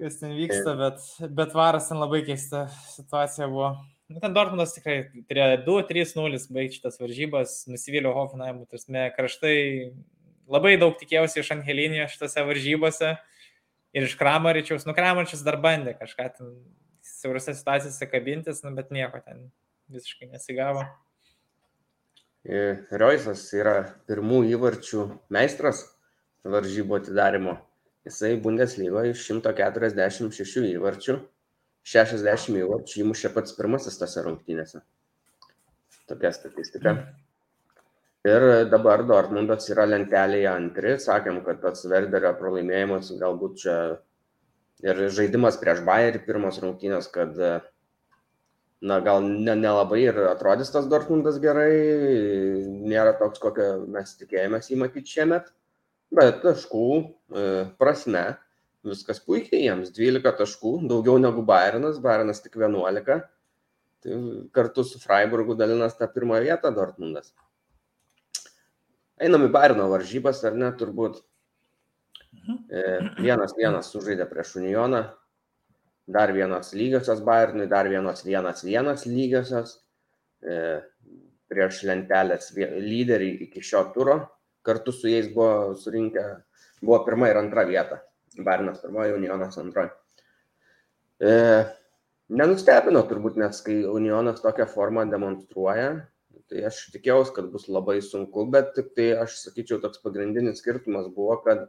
kas ten vyksta, bet, bet varas ten labai keista situacija buvo. Nu, ten Dortmundas tikrai turėjo 2-3-0 baigti šitas varžybas, nusivylė Hoffenheimų, tasme, kraštai labai daug tikėjausi iš Angelinio šitose varžybose ir iš Kramaričiaus, nu Kramaričius dar bandė kažką ten siaurose situacijose kabintis, nu, bet nieko ten visiškai nesigavo. Reusas yra pirmų įvarčių meistras varžybų atidarimo. Jisai Bundeslygoje iš 146 įvarčių, 60 įvarčių įmušė pats pirmasis tose rungtynėse. Tokia statistika. Ir dabar Dortmundas yra lentelėje antri. Sakėm, kad tas Verderio pralaimėjimas galbūt čia ir žaidimas prieš Bayerį pirmos rungtynės, kad na, gal nelabai ne, ne ir atrodys tas Dortmundas gerai, nėra toks, kokio mes tikėjomės jį matyti šiemet, bet taškų e, prasme viskas puikiai jiems, 12 taškų, daugiau negu Bayernas, Bayernas tik 11, tai kartu su Freiburgu dalinas tą pirmą vietą Dortmundas. Einam į Bayerno varžybas, ar ne, turbūt. Mhm. E, vienas vienas sužaidė prieš Unioną, dar vienos lygiosios Bayernui, dar vienos vienas vienas lygiosios e, prieš lentelės lyderį iki šio turo. Kartu su jais buvo surinkę, buvo pirma ir antra vieta. Bayernas pirmoji, Unionas antroji. E, nenustebino turbūt, nes kai Unionas tokią formą demonstruoja, tai aš tikėjausi, kad bus labai sunku, bet tik tai aš sakyčiau, toks pagrindinis skirtumas buvo, kad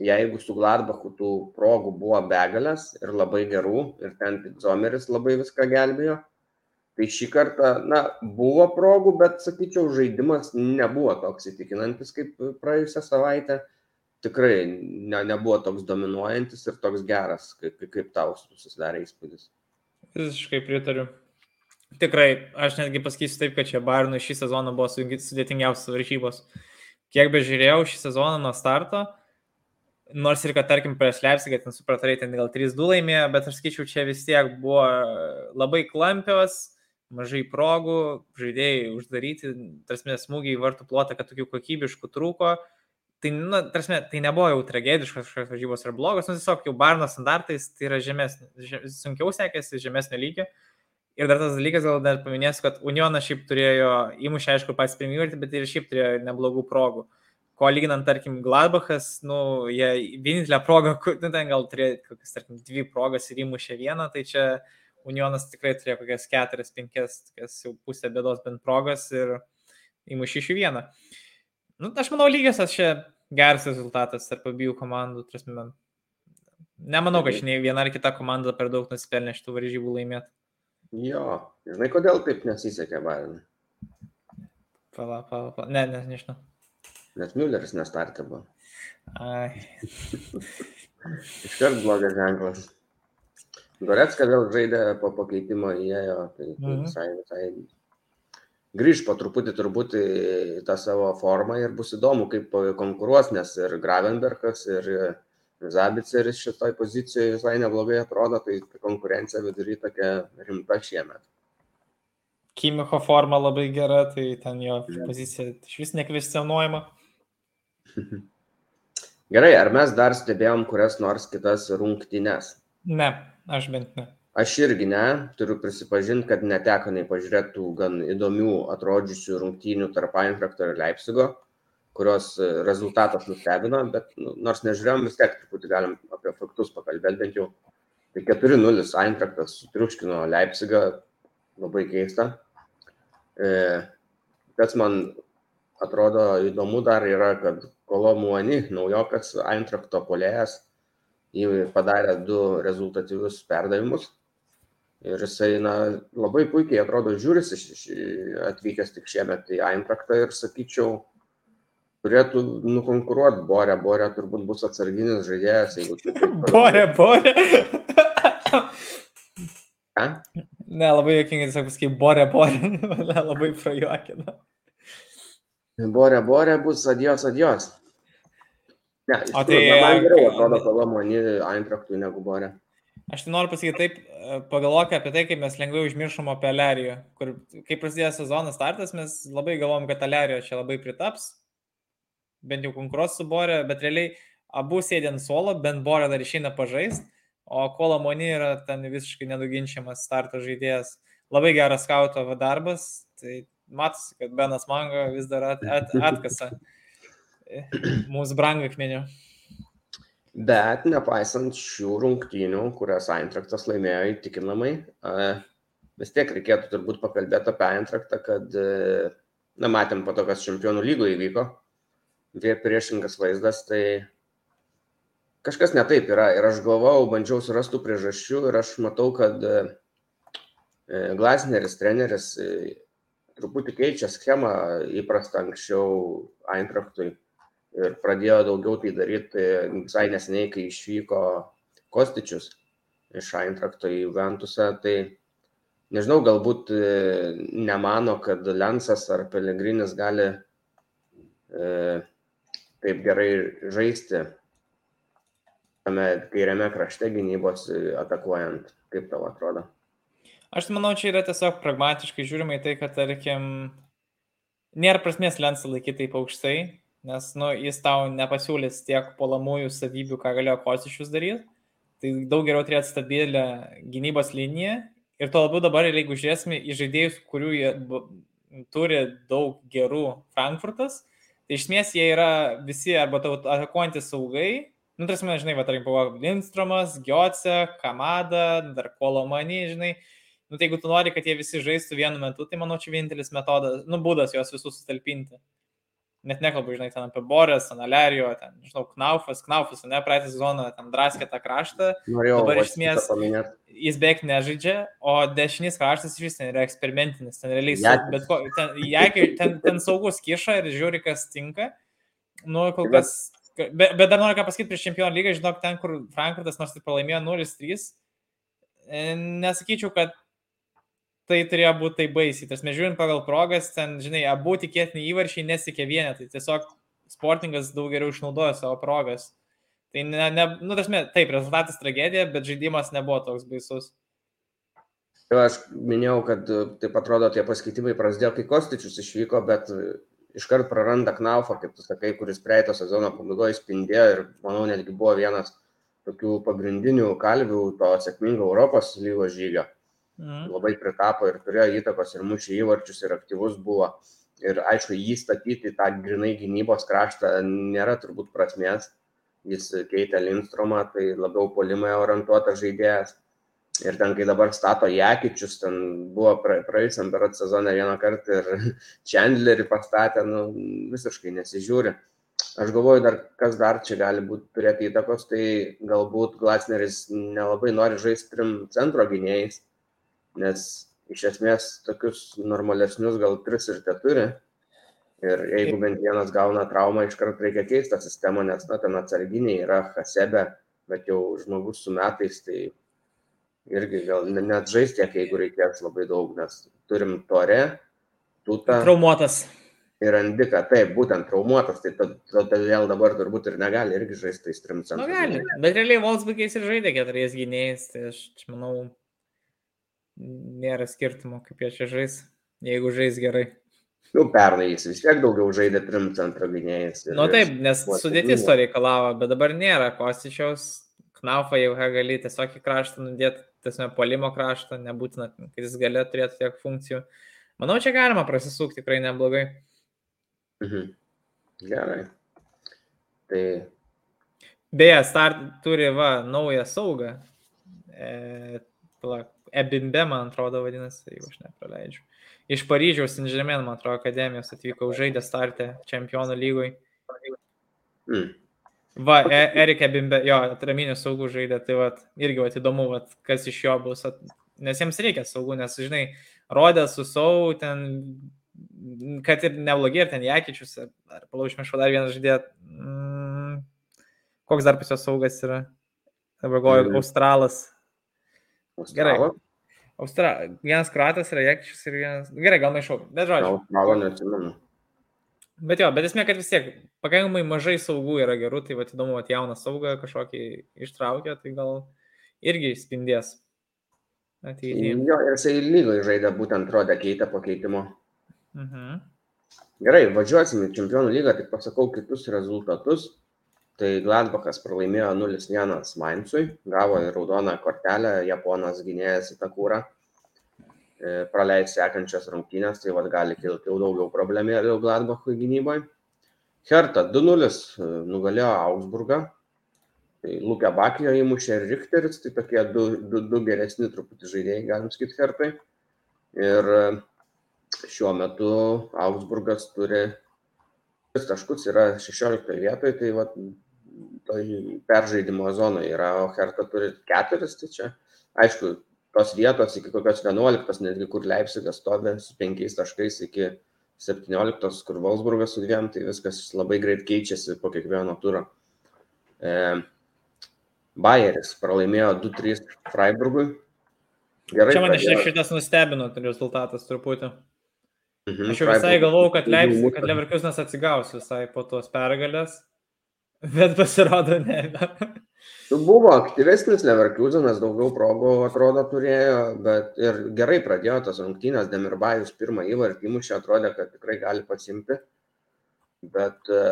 jeigu su Gladbachu tų progų buvo begalės ir labai gerų, ir ten tik Zomeris labai viską gelbėjo, tai šį kartą, na, buvo progų, bet, sakyčiau, žaidimas nebuvo toks įtikinantis kaip praėjusią savaitę. Tikrai ne, nebuvo toks dominuojantis ir toks geras, kaip, kaip tau susidarė įspūdis. Visiškai pritariu. Tikrai, aš netgi pasakysiu taip, kad čia Bairnui šį sezoną buvo sudėtingiausios varžybos. Kiek bežiūrėjau šį sezoną nuo starto, Nors ir kad, tarkim, prieš Leipzigą ten supratarai, ten gal 3-2 laimėjo, bet aš skaičiau, čia vis tiek buvo labai klampios, mažai progų, žaidėjai uždaryti, tarsi smūgiai į vartų plotą, kad tokių kokybiškų trūko. Tai, na, tarsi, tai nebuvo jau tragediškos kažkokios varžybos ar blogos, nu tiesiog jau Barno standartais tai yra žemesnė, žem, sunkiau sekėsi, žemesnio lygio. Ir dar tas dalykas, gal dar paminėsiu, kad Unionas šiaip turėjo, įmušę aišku pats pirmąjį, bet ir šiaip turėjo neblogų progų. Uh, ko lyginant, tarkim, Gladbachas, nu, jie vienintelę progą, nu, ten gal turėjo kokias, tarkim, dvi progas ir įmušė vieną, tai čia Unionas tikrai turėjo kokias keturias, penkias, tokias jau pusę bėdos bent progas ir įmušė iš vieną. Nu, aš manau, lygiosios čia geras rezultatas tarp abiejų komandų. Trasme, nemanau, kad šiandien viena ar kita komanda per daug nusipelnė šitų varžybų laimėti. Jo, žinai, kodėl taip nesisekė Bayernui? Pala, pala, pala. Ne, ne, nežinau. Nes Mülleris nestartė buvo. Ai. <laughs> Iškart blogas ženklas. Goretska vėl žaidė po pakeitimo įėjo, tai, tai mhm. visai, visai grįž po truputį turbūt į tą savo formą ir bus įdomu, kaip konkuruos, nes ir Gravenbergas, ir Zabiceris šitoj pozicijoje visai neblogai atrodo, tai konkurencija vidury tokia rimta šiemet. Kimicho forma labai gera, tai ten jo pozicija iš vis nekvestionuojama. <laughs> Gerai, ar mes dar stebėjom kurias nors kitas rungtynes? Ne, aš bent ne. Aš irgi ne, turiu prisipažinti, kad neteko nei pažiūrėtų gan įdomių atrodžiusių rungtynių tarp Einfrakto ir Leipzigo, kurios e, rezultatas nustebino, bet nu, nors nežiūrėjom, vis tiek truputį galim apie faktus pakalbėti bent jau. Tai 4-0 Einfraktas sutriuškino Leipzigą, labai keista. E, kas man atrodo įdomu dar yra, kad Kolomuoni, naujokas Eintrakto polėjas, jį padarė du rezultatyvius perdavimus. Ir jisai na, labai puikiai atrodo žiūris atvykęs tik šiemet į Eintraktą ir sakyčiau, turėtų nukonkuruoti Borę. Borė turbūt bus atsarginis žaidėjas, jeigu tu. Borė, Borė. Ne, labai jokingai tiesiog pasakai, Borė, Borė. <laughs> labai prajuokina. Borė, Borė bus adios, adios. Ne, o tai man geriau atrodo Kolomoni Eintrachtui negu Borė. Aš tai noriu pasakyti taip, pagalvok apie tai, kaip mes lengvai užmiršom apie Aleriją, kur kai prasidėjo sezonas startas, mes labai galvom, kad Alerija čia labai pritaps, bent jau konkuruos su Borė, bet realiai abu sėdė ant suolo, bent Borė dar išeina pažaist, o Kolomoni yra ten visiškai nenuginčiamas starto žaidėjas. Labai geras skauto darbas, tai matosi, kad Benas Manga vis dar at, at, <laughs> atkasa mūsų brangakmenių. Bet nepaisant šių rungtynių, kurias Eintraktas laimėjo įtikinamai, vis tiek reikėtų turbūt pakalbėti apie Eintraktą, kad, na, matėm po to, kas čempionų lygoje įvyko, vėl priešingas vaizdas, tai kažkas netaip yra. Ir aš galvojau, bandžiau surastų priežasčių ir aš matau, kad Glasneris, treneris, truputį keičia schemą įprastą anksčiau Eintrachtui ir pradėjo daugiau tai daryti visai neseniai, kai išvyko Kostičius iš Eintrakto į Ventusą, tai nežinau, galbūt e, nemano, kad Lensas ar Pelegrinis gali e, taip gerai žaisti tame kairiame krašte gynybos atakuojant. Kaip tau atrodo? Aš manau, čia yra tiesiog pragmatiškai žiūrima į tai, kad, tarkim, nėra prasmės Lensą laikyti taip aukštai, nes nu, jis tau nepasiūlys tiek polamųjų savybių, ką galėjo Kostišius daryti. Tai daug geriau turėti stabilę gynybos liniją. Ir to labiau dabar, jeigu žiūrėsime į žaidėjus, kurių jie turi daug gerų Frankfurtas, tai iš esmės jie yra visi arba atakuojantys saugai. Nu, tarsi, žinai, va, tarkim, buvo Lindstromas, Giotse, Kamada, dar Kolomani, žinai. Nu, tai jeigu tu nori, kad jie visi žaistų vienu metu, tai manau, čia vienintelis metodas, nu, būdas juos visus sutalpinti net nekalbu, žinai, ten apie Borės, Analerijo, ten, žinau, Knaufas, Knaufas, ne, praeitą sezoną ten draskė tą kraštą. Norėjau, dabar iš esmės jis beveik nežaidžia, o dešinys kraštas iš vis ten yra eksperimentinis, ten realiai, Jakis. bet ko, ten, jeigu, ten, ten saugus kiša ir žiūri, kas tinka, nu, kol kas, bet, bet dar noriu ką pasakyti prieš čempionų lygą, žinok, ten, kur Frankfurtas nors ir pralaimėjo 0-3, e, nesakyčiau, kad tai turėjo būti tai baisiai. Tas mes žiūrint pagal progas, ten, žinai, abu tikėtini įvarčiai nesikė vienetai. Tiesiog sportingas daug geriau išnaudojo savo progas. Tai, ne, ne, nu, tasme, taip, rezultatas tragedija, bet žaidimas nebuvo toks baisus. Jau aš minėjau, kad e, taip atrodo, tie paskaitimai prasidėjo, kai Kostičius išvyko, bet e, iškart praranda Knaufą, kaip tu sakai, kuris praeito sezono pabaigoje spindėjo ir, manau, netgi buvo vienas tokių pagrindinių kalvių to sėkmingo Europos lygos žygio. Mhm. Labai pritapo ir turėjo įtakos ir mušė įvarčius ir aktyvus buvo. Ir aišku, jį statyti tą grinai gynybos kraštą nėra turbūt prasmės. Jis keitė Lindstromą, tai labiau polimai orientuotas žaidėjas. Ir ten, kai dabar stato Jekičius, ten buvo praėjusiam berat sezoną vieną kartą ir <laughs> Chandlerį pastatė, nu, visiškai nesižiūri. Aš galvoju, dar, kas dar čia gali būti turėti įtakos, tai galbūt Glasneris nelabai nori žaisti trim centro gynėjais nes iš esmės tokius normalesnius gal tris ir te turi. Ir jeigu bent vienas gauna traumą, iškart reikia keisti tą sistemą, nes na, ten atsarginiai yra Hasebe, bet jau žmogus su metais, tai irgi gal net žaisti tiek, jeigu reikės labai daug, nes turim torę, tutą. Traumuotas. Ir Andika, taip, būtent traumuotas, tai todėl dabar turbūt ir negali irgi žaisti tais trim centrais. Na, gali, bet realiai Volkswagen ir žaidė keturiais gynėjais, tai aš manau, nėra skirtumo, kaip jie čia žais, jeigu žais gerai. Nu, pernai jis vis tiek daugiau žaidė trim centro gynėjais. Na nu, taip, nes sudėtis to reikalavo, bet dabar nėra Kostičiaus, Knaufą jau gali tiesiog į kraštą nudėti, tiesiog polimo kraštą, nebūtina, kad jis galėtų turėti tiek funkcijų. Manau, čia galima prasisukti tikrai neblogai. Mhm. Gerai. Tai. Beje, Start turi va naują saugą. E, plak, Ebimbe, man atrodo, vadinasi, jeigu aš nepraleidžiu. Iš Paryžiaus Inžemien, man atrodo, akademijos atvyko, žaidė startę čempionų lygoj. Mm. Va, e, Erika Bimbe, jo, atraminių saugų žaidė, tai va, irgi va, įdomu, va, kas iš jo bus, at... nes jiems reikia saugų, nes, žinai, rodė su sau, ten, kad ir neblogi, ir ten Jekičius, ar palaušmešo dar vienas žaidė, mm, koks dar pas jo saugas yra, dabar goju, mm. Australas, Gerai. Austra... Vienas kratas yra Jekčius ir vienas. Gerai, gal maišau, bet žodžiu. Australo neatsimenu. Bet jo, bet esmė, kad vis tiek pakankamai mažai saugų yra gerų, tai va įdomu, kad jauną saugą kažkokį ištraukia, tai gal irgi spindės. Ateityje. Jo, ir jisai lygoje žaidė, būtent rodė keitę pakeitimo. Mhm. Gerai, važiuosime į Čempionų lygą, tik pasakau kitus rezultatus. Tai Gladbachas pralaimėjo 0-1 Mainzui, gavo į raudoną kortelę, Japonas gynėjas į tą kūrą. E, praleis sekančias rungtynės, tai vad gali kilti jau daugiau problemėlių Gladbachui gynyboje. Hertha 2-0 e, nugalėjo Augsburgą. Tai Lukė Bakijo įmušė ir Richteris, tai tokie du, du, du geresni truputį žaidėjai, galim sakyti, Hertai. Ir e, šiuo metu Augsburgas turi 3 taškus, yra 16 vietoje, tai va, toj peržaidimo zonoje yra, o Herta turi 4, tai čia, aišku, tos vietos iki kokios 11, netgi kur Leipzigas stovi su 5 taškais iki 17, kur Wolfsburgas su dviem, tai viskas labai greit keičiasi po kiekvieno turo. E, Bayeris pralaimėjo 2-3 Freiburgui. Gerai. Čia man iš šitas nustebino rezultatas truputį. Mhm, Aš jau visai galvojau, kad, Leipzig, kad Leverkusenas atsigaus visai po tos pergalės, <laughs> bet pasirodo ne. Nu, buvo aktyvesnis Leverkusenas, daugiau progų atrodo turėjo, bet ir gerai pradėjo tas rungtynės, Demirbajus pirmą įvartį įmušė, atrodė, kad tikrai gali pasimti, bet e,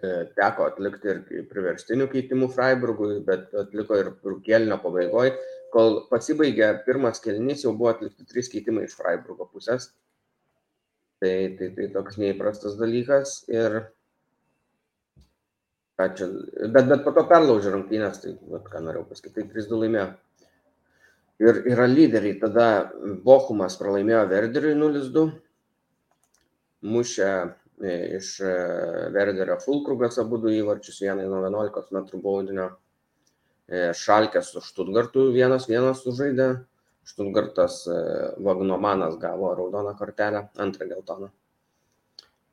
e, teko atlikti ir priverstinių keitimų Freiburgui, bet atliko ir kėlinio pabaigoje. Kol pasibaigė pirmas kelnys, jau buvo atlikti trys keitimai iš Freiburgo pusės. Tai, tai, tai toks neįprastas dalykas ir ką čia, bet, bet po to perlaužė rungtynės, tai vat, ką norėjau pasakyti, tai 3-2 laimėjo. Ir yra lyderiai, tada Bochumas pralaimėjo Verderiui 0-2, mušė e, iš e, Verderio Fulkrugas abu du įvarčius, vienai nuo 11 m baudinio, e, Šalkės su Štutgartu vienas vienas sužaidė, Štutgartas Vagnomanas gavo raudoną kortelę, antrą geltoną.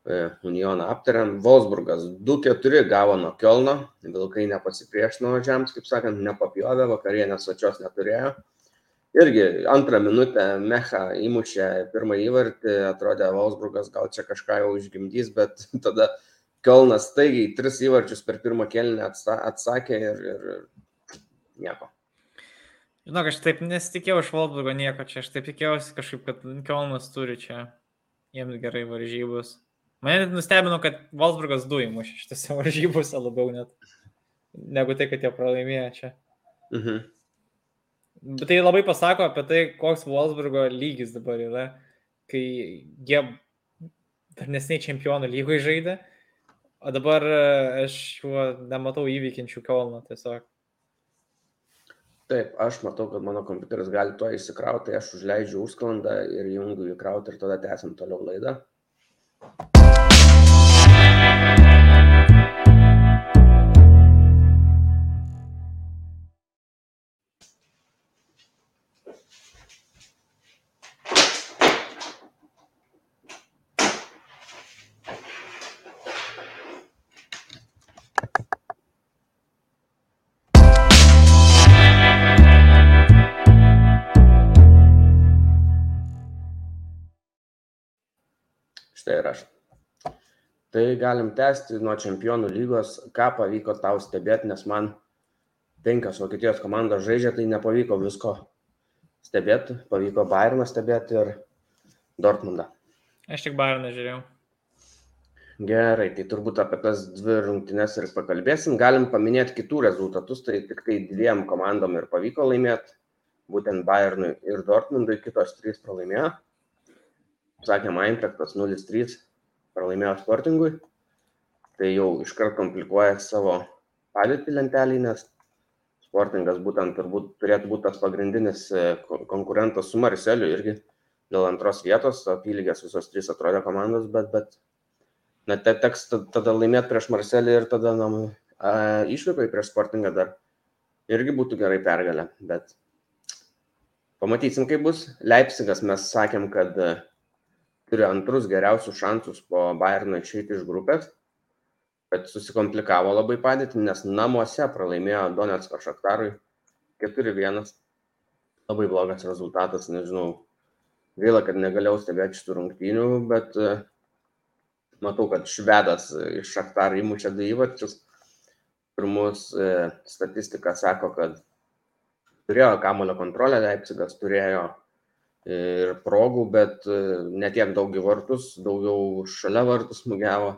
E, Unioną aptariam. Wolfsburgas 2-4 gavo nuo Kielno, Vilkai nepasipriešino važiams, kaip sakant, nepapjovė, vakarienės sočios neturėjo. Irgi antrą minutę Mecha įmušė pirmą įvartį, atrodė Wolfsburgas gal čia kažką jau išgimdys, bet <laughs> tada Kielnas staigiai tris įvarčius per pirmą kelnį atsakė ir, ir nieko. Žinok, aš taip nesitikėjau iš Wolfsburgo nieko čia, aš taip tikėjausi kažkaip, kad Kielnas turi čia jiems gerai varžybos. Mane net nustebino, kad Wolfsburgas du įmušė šitose <laughs> varžybose labiau net, negu tai, kad jie pralaimėjo čia. Mhm. Bet tai labai pasako apie tai, koks Wolfsburgo lygis dabar yra, kai jie dar nesnei čempionų lygoje žaidė, o dabar e, aš juo nematau įvykinčių Kielno tiesiog. Taip, aš matau, kad mano kompiuteris gali to įsikrauti, tai aš užleidžiu užsklandą ir jungiu įkrauti ir tada tęsim toliau laidą. Tai galim tęsti nuo čempionų lygos, ką pavyko tau stebėti, nes man penkios Vokietijos komandos žaidžia, tai nepavyko visko stebėti, pavyko Bayerną stebėti ir Dortmundą. Aš tik Bayerną žiūrėjau. Gerai, tai turbūt apie tas dvi rungtynes ir pakalbėsim. Galim paminėti kitų rezultatus, tai tik tai dviem komandom ir pavyko laimėti, būtent Bayernui ir Dortmundui, kitos trys pralaimėjo sakėm, Eintrachtas 0-3 pralaimėjo Sportingui, tai jau iškart komplikuoja savo padėtį lentelį, nes Sportingas būtent turbūt turėtų būti tas pagrindinis e, konkurentas su Mariseliu irgi dėl antros vietos, apylygės visos trys atrodė komandos, bet, bet na, te teks tada laimėti prieš Marselį ir tada na, išvykai prieš Sportingą dar irgi būtų gerai pergalę, bet pamatysim, kaip bus. Leipzigas mes sakėm, kad turi antrus geriausius šansus po Bayerno išeiti iš grupės, bet susikomplikavo labai padėtį, nes namuose pralaimėjo Donetsko Šaktarui 4-1. Labai blogas rezultatas, nežinau. Gaila, kad negalėjau stebėti šitų rungtynių, bet matau, kad švedas iš Šaktar įmušė du įvarčius. Pirmus e, statistika sako, kad turėjo kamulio kontrolę, Leipzigas turėjo ir progų, bet e, netiek daug į vartus, daugiau šalia vartus smūgiavo.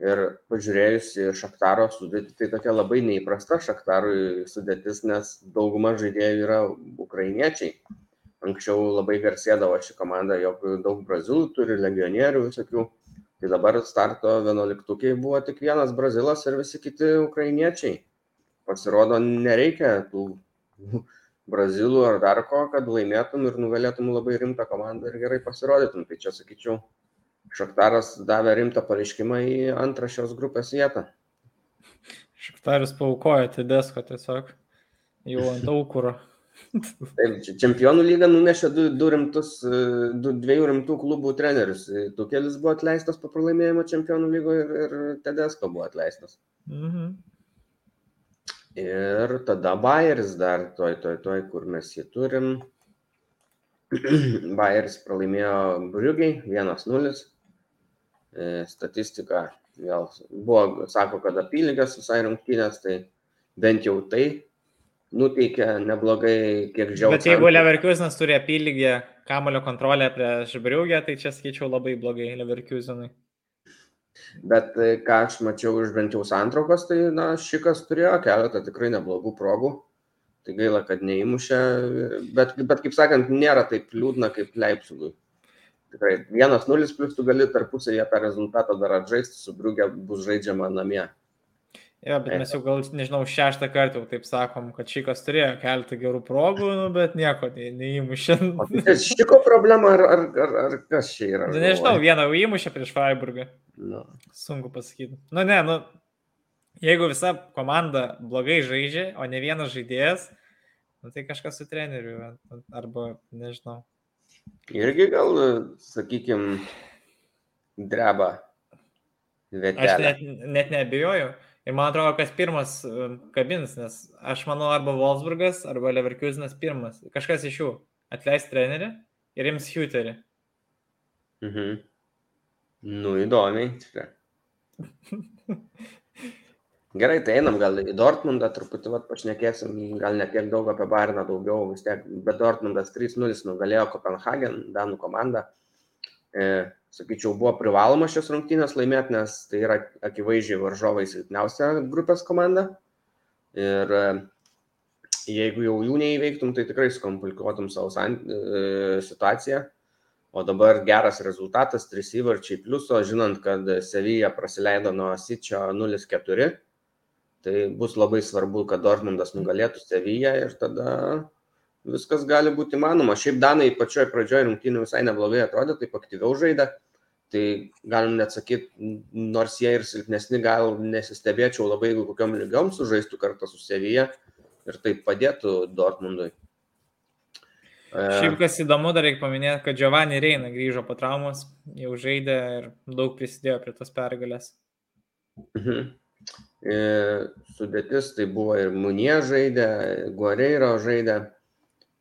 Ir pažiūrėjus į Šaktaro sudėtį, tai tokia labai neįprasta Šaktarui sudėtis, nes dauguma žaidėjų yra ukrainiečiai. Anksčiau labai garsėdavo ši komanda, jog daug brazilų turi, legionierių visokių. Tai dabar starto vienuoliktukiai buvo tik vienas brazilas ir visi kiti ukrainiečiai. Pasirodo, nereikia tų brazilų ar dar ko, kad laimėtum ir nugalėtum labai rimtą komandą ir gerai pasirodytum. Tai čia sakyčiau, Šaktaras davė rimtą pareiškimą į antrą šios grupės vietą. Šaktaras paukojo Tedesko tiesiog jau ant <laughs> aukuro. Taip, čempionų lyga nunešė du, du rimtus, du, dviejų rimtų klubų trenerius. Tukelis buvo atleistas po pralaimėjimo čempionų lygoje ir, ir Tedesko buvo atleistas. Mhm. Ir tada Bayeris dar, toj, toj, toj, kur mes jį turim. <clears throat> Bayeris pralaimėjo Briugiai 1-0. E, statistika vėl buvo, sako, kad apylygės visai rungtynės, tai bent jau tai nuteikia neblogai, kiek žiauriai. Bet jeigu Leverkusenas turi apylygę kamulio kontrolę prieš Briugę, tai čia skaičiau labai blogai Leverkusenui. Bet e, ką aš mačiau iš bent jau santraukos, tai na, šikas turėjo keletą tikrai neblogų progų. Tai gaila, kad neįmušė, bet, bet kaip sakant, nėra taip liūdna kaip Leipzigui tikrai vienas nulis plius tu gali tarpusavyje tą rezultatą dar atžaisti, su Briugė bus žaidžiama namie. Jo, bet mes jau gal, nežinau, šeštą kartą jau taip sakom, kad Šikas turėjo keletą gerų progų, nu, bet nieko ne, neįmušė. Tai Šiko problema ar, ar, ar, ar kas čia yra? Nu, nežinau, vieną įmušė prieš Freiburgą. Nu. Sunku pasakyti. Nu, ne, nu, jeigu visa komanda blogai žaidžia, o ne vienas žaidėjas, nu, tai kažkas su treneriu, arba nežinau. Irgi gal, sakykime, dreba vietelė. Aš net, net neabejoju. Ir man atrodo, kas pirmas um, kabins, nes aš manau, arba Wolfsburgas, arba Leverkusenas pirmas. Kažkas iš jų atleis trenerį ir ims Huterį. Mhm. Nu, įdomiai. Gerai, tai einam gal į Dortmundą, truputį vat, pašnekėsim, gal ne tiek daug apie Bayerną, daugiau vis tiek, bet Dortmundas 3-0 nugalėjo Kopenhagen, Danų komandą. E, sakyčiau, buvo privaloma šios rungtynės laimėti, nes tai yra akivaizdžiai varžovai silpniausia grupės komanda. Ir e, jeigu jau jų neįveiktum, tai tikrai skomplikuotum savo e, situaciją. O dabar geras rezultatas, 3 įvarčiai pliuso, žinant, kad Sevilla praleido nuo Sičio 0-4 Tai bus labai svarbu, kad Dortmundas nugalėtų Seviją ir tada viskas gali būti įmanoma. Šiaip Danai pačioj pradžioje rungtynių visai neblogai atrodė, taip aktyviau žaidė. Tai galim net sakyti, nors jie ir silpnesni, gal nesistebėčiau labai, jeigu kokiam lygiom sužaistų kartą su Sevija ir taip padėtų Dortmundui. E, Šiaip kas įdomu, dar reikia paminėti, kad Giovanni Reina grįžo po traumos, jau žaidė ir daug prisidėjo prie tos pergalės. Mhm. E, sudėtis, tai buvo ir Munie žaidė, Guareiro žaidė.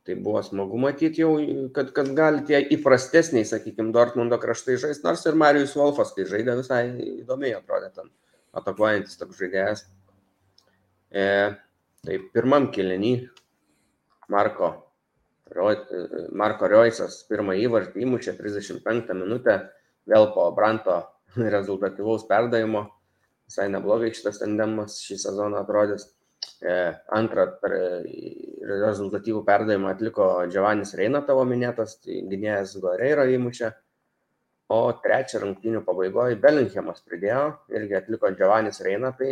Tai buvo smagu matyti jau, kad, kad gali tie įprastesniai, sakykime, Dortmundo kraštai žaisti, nors ir Marijus Wolfas, kai žaidė, visai įdomiai atrodė ten, atakuojantis toks žaidėjas. E, tai pirmam kilinį Marko, Marko Rioisas pirmą įvartį įmušė 35 minutę, vėl po Branto <laughs> rezultatyvaus perdavimo visai neblogai šitas tandemas šį sezoną atrodys. E, antrą rezultatyvų perdavimą atliko Giovannis Reina tavo minėtas, tai gynėjas Goreiro įmušė. O trečią rungtynių pabaigoje Bellinghamas pridėjo, irgi atliko Giovannis Reina. Tai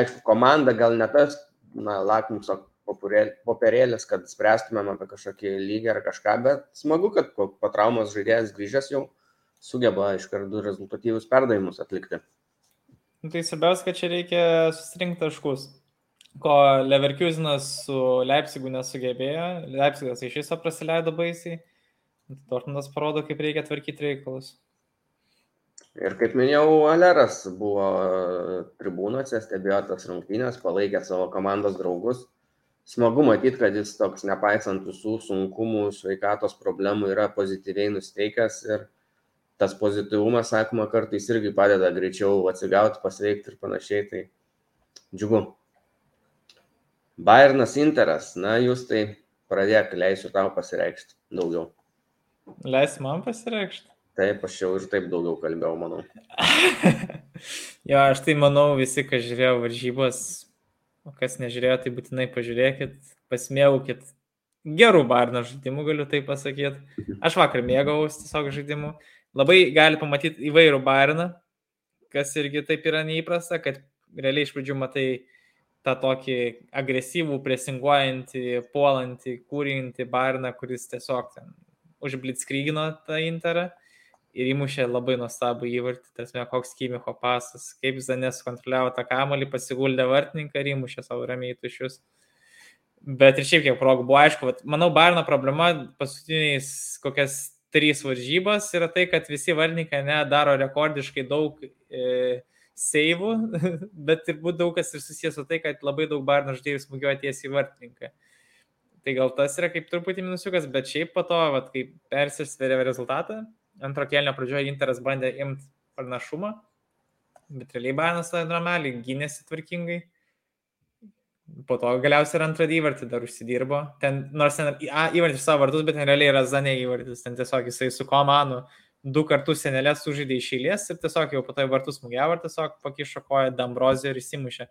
aišku, komanda gal ne tas, na, lakmuso popierėlis, kad spręstumėm apie kažkokį lygį ar kažką, bet smagu, kad po, po traumos žaidėjas grįžęs jau sugeba iš karto rezultatyvius perdavimus atlikti. Nu, tai svarbiausia, kad čia reikia susirinkti taškus, ko Leverkusenas su Leipzigu nesugebėjo, Leipzigas iš viso praleido baisiai, Dortmundas parodo, kaip reikia tvarkyti reikalus. Ir kaip minėjau, Aleras buvo tribūnose, stebėjo tas rungtynės, palaikė savo komandos draugus. Smagu matyti, kad jis toks, nepaisant visų sunkumų, sveikatos problemų, yra pozityviai nusteikęs ir tas pozityvumas, sakoma, kartais irgi padeda greičiau atsigauti, pasveikti ir panašiai, tai džiugu. Bayernas Interas, na jūs tai pradėk, leisiu tau pasireikšti daugiau. Leis man pasireikšti. Taip, aš jau ir taip daugiau kalbėjau, manau. <laughs> jo, aš tai manau, visi, kas žiūrėjo varžybas, o kas nežiūrėjo, tai būtinai pažiūrėkit, pasimėgaukit. Gerų barno žaidimų galiu tai pasakyti. Aš vakar mėgavausi tiesiog žaidimų. Labai gali pamatyti įvairių barną, kas irgi taip yra neįprasta, kad realiai iš pradžių matai tą tokį agresyvų, presinguojantį, puolantį, kūrinti barną, kuris tiesiog ten užblitskrygino tą interą ir įmušė labai nuostabų įvartį, tasme, koks Kimicho pasas, kaip Zanės kontroliavo tą kamolį, pasiguldė vartininką ir įmušė savo ramiai tušius. Bet ir šiaip kiek progų buvo aišku, vat, manau, Barno problema paskutiniais kokias trys varžybos yra tai, kad visi vartininkai nedaro rekordiškai daug e, seivų, <laughs> bet turbūt daug kas ir susijęs su tai, kad labai daug Barno žaidėjų smūgiuoja tiesiai vartininką. Tai gal tas yra kaip truputį minusiukas, bet šiaip po to, vat, kai persisvėrė rezultatą, antro kelnio pradžioje Interas bandė imti pranašumą, bet realiai Banas tą normaliai gynėsi tvarkingai. Po to galiausiai ir antrą įvartį dar užsidirbo. Ten, nors ten a, įvartis savo vardus, bet ten realiai yra Zanė įvartis. Ten tiesiog jisai su komanu du kartus senelės sužaidė iš eilės ir tiesiog jau po to į vartus smūgiavo ir tiesiog pakišo koją Dambrozį ir įsimušė.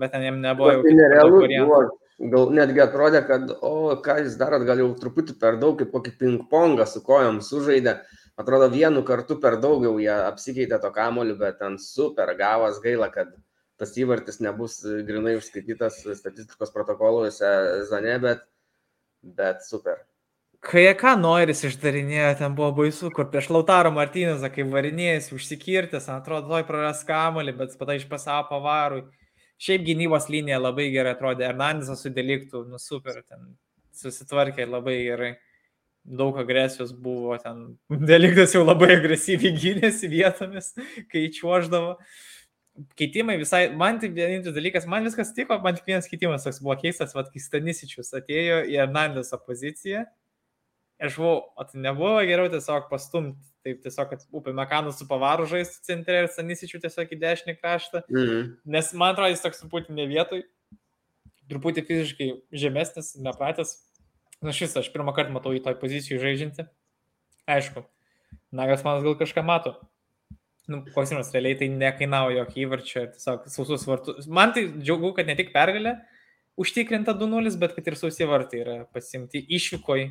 Bet ten jam nebuvo jau... Tai nerealu, buvo, gal netgi atrodė, kad, o, ką jūs darot, gal jau truputį per daug, kaip kokį ping-pongą su kojom sužaidė atrodo vienu kartu per daug jau jie apsikeitė to kamoliu, bet ten super gavas gaila, kad tas įvartis nebus grinai užskaitytas statistikos protokoluose Zane, bet, bet super. Kai ką Noiris išdarinėjo, ten buvo baisu, kur prieš Lautaro Martynėzą, kai varinėjęs, užsikirtęs, atrodo, toj praras kamolį, bet patai iš pasavo pavarui. Šiaip gynybos linija labai gerai atrodė, Hernandezas sudeliktų, nu super, ten susitvarkė labai gerai daug agresijos buvo ten. <laughs> Deliktas jau labai agresyviai gynėsi vietomis, kai čiuoždavo. Keitimai visai, man tik vienintelis dalykas, man viskas tiko, man tik vienas keitimas toks buvo keistas, vad kai Stanisičius atėjo į Hernandės opoziciją. Aš buvau, o tai nebuvo geriau tiesiog pastumti, taip tiesiog, kad upė Mekanas su pavaru žaistų centre ir Stanisičių tiesiog į dešinį kraštą. Mhm. Nes man atrodo, jis toks truputį ne vietoj, truputį fiziškai žemesnis, nepratęs Na šis, aš pirmą kartą matau į toj pozicijų žaidžiantį. Aišku, Nagas manas gal kažką mato. Nu, klausimas, realiai tai nekainavo jokio įvarčio, tiesiog sausus vartus. Man tai džiaugu, kad ne tik pergalė užtikrinta 2-0, bet kad ir sausi vartai yra pasimti išvykoj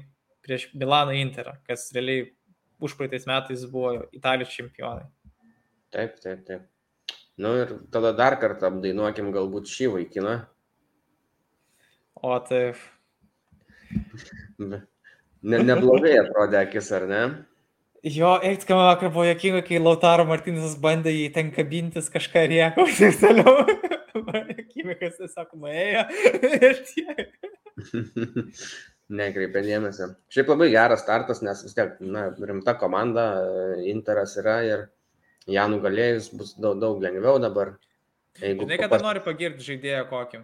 prieš Milano Interą, kas realiai užpraeitais metais buvo Italijos čempionai. Taip, taip, taip. Nu ir tada dar kartą apdainuokim galbūt šį vaikiną. O taip, Ne, neblogai atrodė akis, ar ne? Jo, eik, kam vakar buvo jokinga, kai Lautaro Martinisas bandė jį ten kabintis kažką rieko ir taip toliau. <laughs> Kimikas tiesiog nuėjo <laughs> ir tiek. Nekreipia dėmesio. Šiaip labai geras startas, nes vis tiek, na, rimta komanda, Interas yra ir ją nugalėjus bus daug, daug lengviau dabar. Jeigu Žinai, kad papas... nori pagirti žaidėją kokį?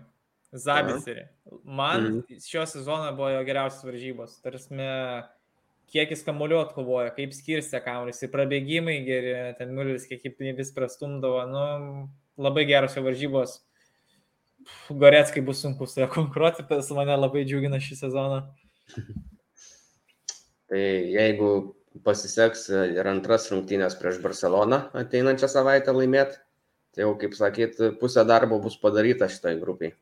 Zabiserį. Man mhm. šio sezono buvo jo geriausios varžybos. Tarsi, kiek jis kamuoliu atkovojo, kaip skirstė kamuolius, į prabėgimai geri, ten nulis, kiek vis prastumdavo. Nu, labai geros jo varžybos. Goretskai bus sunku su juo konkuruoti, tas mane labai džiugina šį sezoną. <laughs> Tai jeigu pasiseks ir antras rungtynės prieš Barceloną ateinančią savaitę laimėti, tai jau, kaip sakyt, pusė darbo bus padaryta šitai grupiai.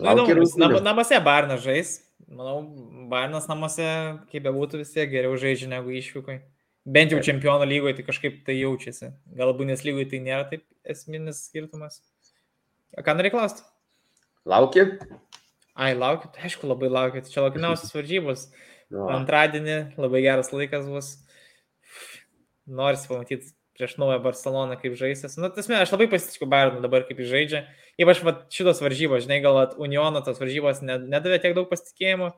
Įdomu, nam, namuose Barnas žais. Manau, Barnas namuose, kaip bebūtų, vis tiek geriau žaidžia negu išvykai. Bent jau čempionų lygoje tai kažkaip tai jaučiasi. Galbūt nes lygoje tai nėra taip esminis skirtumas. Ką nori klausti? Lauki? Ai, laukiu, tai aišku, labai laukiu. Tai čia laukiamiausias varžybos. <laughs> No. Antradienį labai geras laikas bus. Norisi pamatyti prieš naują Barceloną kaip žaisęs. Na, tas aš labai pasitikiu Bayernu dabar kaip jis žaidžia. Ypač va, šitos varžybos, žinai, gal Uniono tos varžybos nedavė tiek daug pasitikėjimo.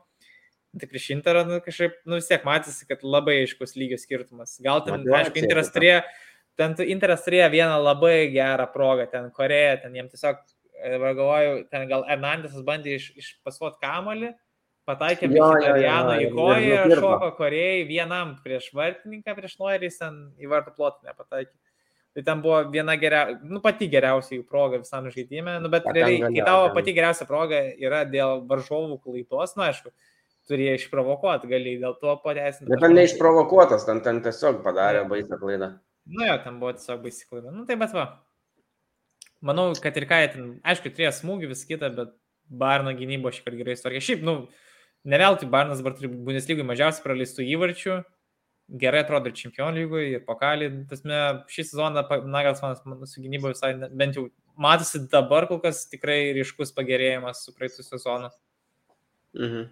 Tai prieš Interą, nu, kažkaip, nu, vis tiek matėsi, kad labai aiškus lygio skirtumas. Gal ten, Matė, aišku, Interas turėjo, ten Interas turėjo vieną labai gerą progą, ten Koreja, ten jiem tiesiog, e, galvoju, ten gal Hernandesas bandė iš, išpasuoti kamolį, pataikė Mkhitarjano į koją ir šoko Korejai vienam prieš vartininką, prieš Noirį, ten į vartų plotą nepataikė. Tai ten buvo viena geriausia, nu pati geriausia jų proga visam žaidime, nu, bet realiai, kai tavo pati geriausia proga yra dėl varžovų klaidos, nu aišku, turėjo išprovokuoti, gali dėl to pateisinti. Bet ten neišprovokuotas, ten, ten tiesiog padarė baisę klaidą. Nu jo, ten buvo tiesiog baisė klaida. Nu tai bet va. Manau, kad ir ką, ten, aišku, turėjo smūgį vis kitą, bet Barno gynybo šį kartą gerai istorija. Šiaip, nu, ne veltui Barnas dabar turi Bundeslygai mažiausiai praleistų įvarčių, gerai atrodo ir čempionų lygoje, ir pokalį. Tasme, šį sezoną Nagelsmanas su gynyba visai, bent jau matosi dabar kol kas tikrai ryškus pagerėjimas su praeitų sezonu. Mhm.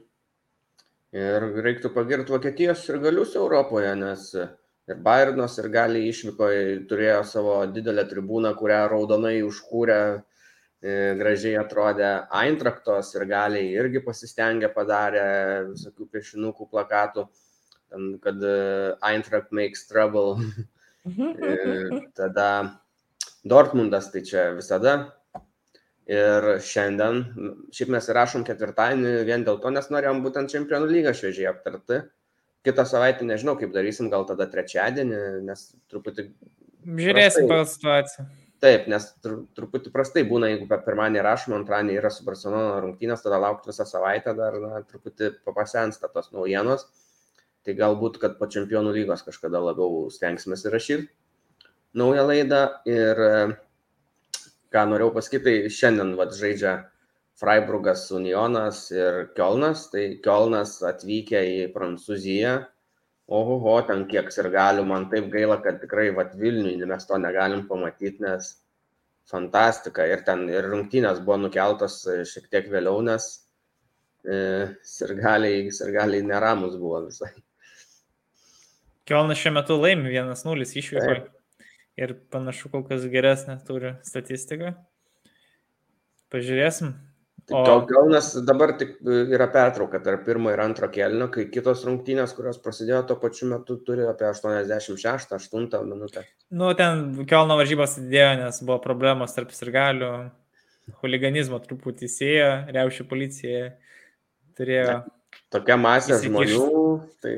Ir reiktų pagirti Vokietijos ir galius Europoje, nes ir Bayernas ir gali išvykoje turėjo savo didelę tribūną, kurią raudonai užkūrė, e, gražiai atrodė Eintraktos ir gali irgi pasistengė, padarė visokių piešinukų, plakatų, ten, kad e, Eintracht makes trouble. Ir <laughs> tada Dortmundas, tai čia visada Ir šiandien, šiaip mes įrašom ketvirtadienį vien dėl to, nes norėjom būtent Čempionų lygą šviežiai aptarti. Kitą savaitę nežinau, kaip darysim, gal tada trečiadienį, nes truputį... Žiūrėsim pagal situaciją. Taip, nes tr truputį prastai būna, jeigu per pirmąjį rašom, antrąjį yra su Barcelona rungtynės, tada laukti visą savaitę dar na, truputį papasensta tos naujienos. Tai galbūt, kad po Čempionų lygos kažkada labiau stengsime įrašyti naują laidą. Ir ką norėjau pasakyti, tai šiandien vat, žaidžia Freiburgas Unionas ir Kielnas, tai Kielnas atvykę į Prancūziją, oho, ten kiek ir galiu, man taip gaila, kad tikrai vat Vilniui mes to negalim pamatyti, nes fantastika ir ten ir rungtynės buvo nukeltos šiek tiek vėliau, nes e, sirgaliai, sirgaliai neramus buvo visai. Kielnas šiuo metu laimi 1-0 išvyko ir panašu kol kas geresnė turi statistiką. Pažiūrėsim. O... Tai Kaunas dabar tik e, yra pertrauka tarp pirmo ir antro kelnio, kai kitos rungtynės, kurios prasidėjo tuo pačiu metu, turi apie 86-8 minutę. Nu, ten Kelno varžybos atidėjo, nes buvo problemos tarp sirgalių, huliganizmo truputį įsėjo, reušių policija turėjo. Ne, tokia masė žmonių, tai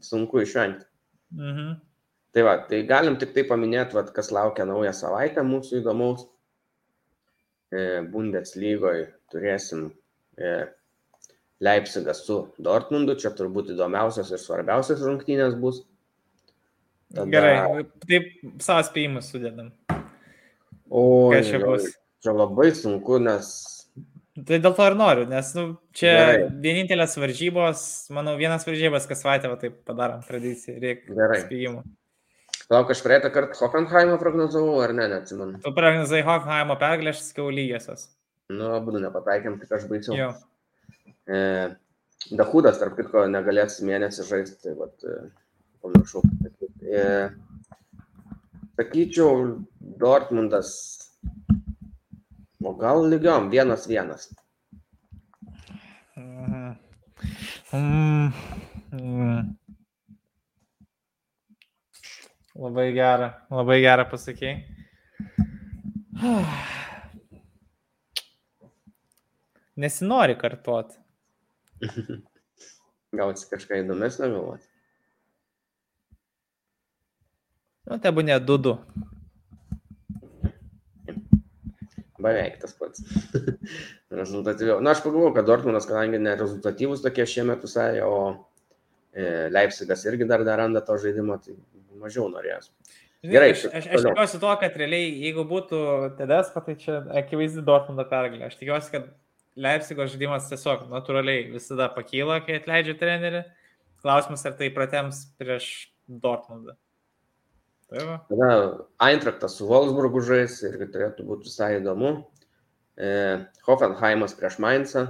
sunku išvengti. Mhm. Tai va, tai galim tik tai paminėti, va, kas laukia naują savaitę mūsų įdomaus. E, Bundeslygoje turėsim e, Leipzigas su Dortmundu, čia turbūt įdomiausias ir svarbiausias rungtynės bus. Tada... Gerai, taip savo spėjimus sudedam. O, kas čia bus? Čia labai sunku, nes Tai dėl to ir noriu, nes nu, čia Gerai. vienintelės varžybos, manau, vienas varžybas kas savaitę, va taip padarom tradiciją, reikia spėjimų. Lauk, aš praeitą kartą Hoffenheimą prognozavau, ar ne, neatsimenu. Tu prognozavai Hoffenheimo pergalę, aš sakiau lygiosios. Nu, abu nepataikėm, tik aš baisiau. Jo. E, Dahudas, tarp kitko, negalės mėnesį žaisti, tai vat, e, pamiršau. E, sakyčiau, Dortmundas, o gal lygiom, vienas vienas. Mm. Mm. Mm. Labai gerą, labai gerą pasakėjai. Nesinori kartuoti. <laughs> Gausi kažką įdomesnio galvoti. Nu, te būnė 2-2. Beveik tas pats. <laughs> Rezultatyviau. Na, aš pagalvojau, kad Dortmundas, kadangi nerezultatyvus tokie šiemet visai, o e, Leipzigas irgi dar neranda to žaidimo, tai mažiau norės. Gerai, aš, aš, aš tikiuosi to, kad realiai, jeigu būtų Tedesko, tai čia akivaizdi Dortmundo pergalė. Aš tikiuosi, kad Leipzigo žaidimas tiesiog natūraliai visada pakyla, kai atleidžia trenerį. Klausimas, ar tai pratems prieš Dortmundą. Tai. Tada Eintraktas su Wolfsburgu žais ir turėtų būti visai įdomu. E, Hoffenheimas prieš Mainzą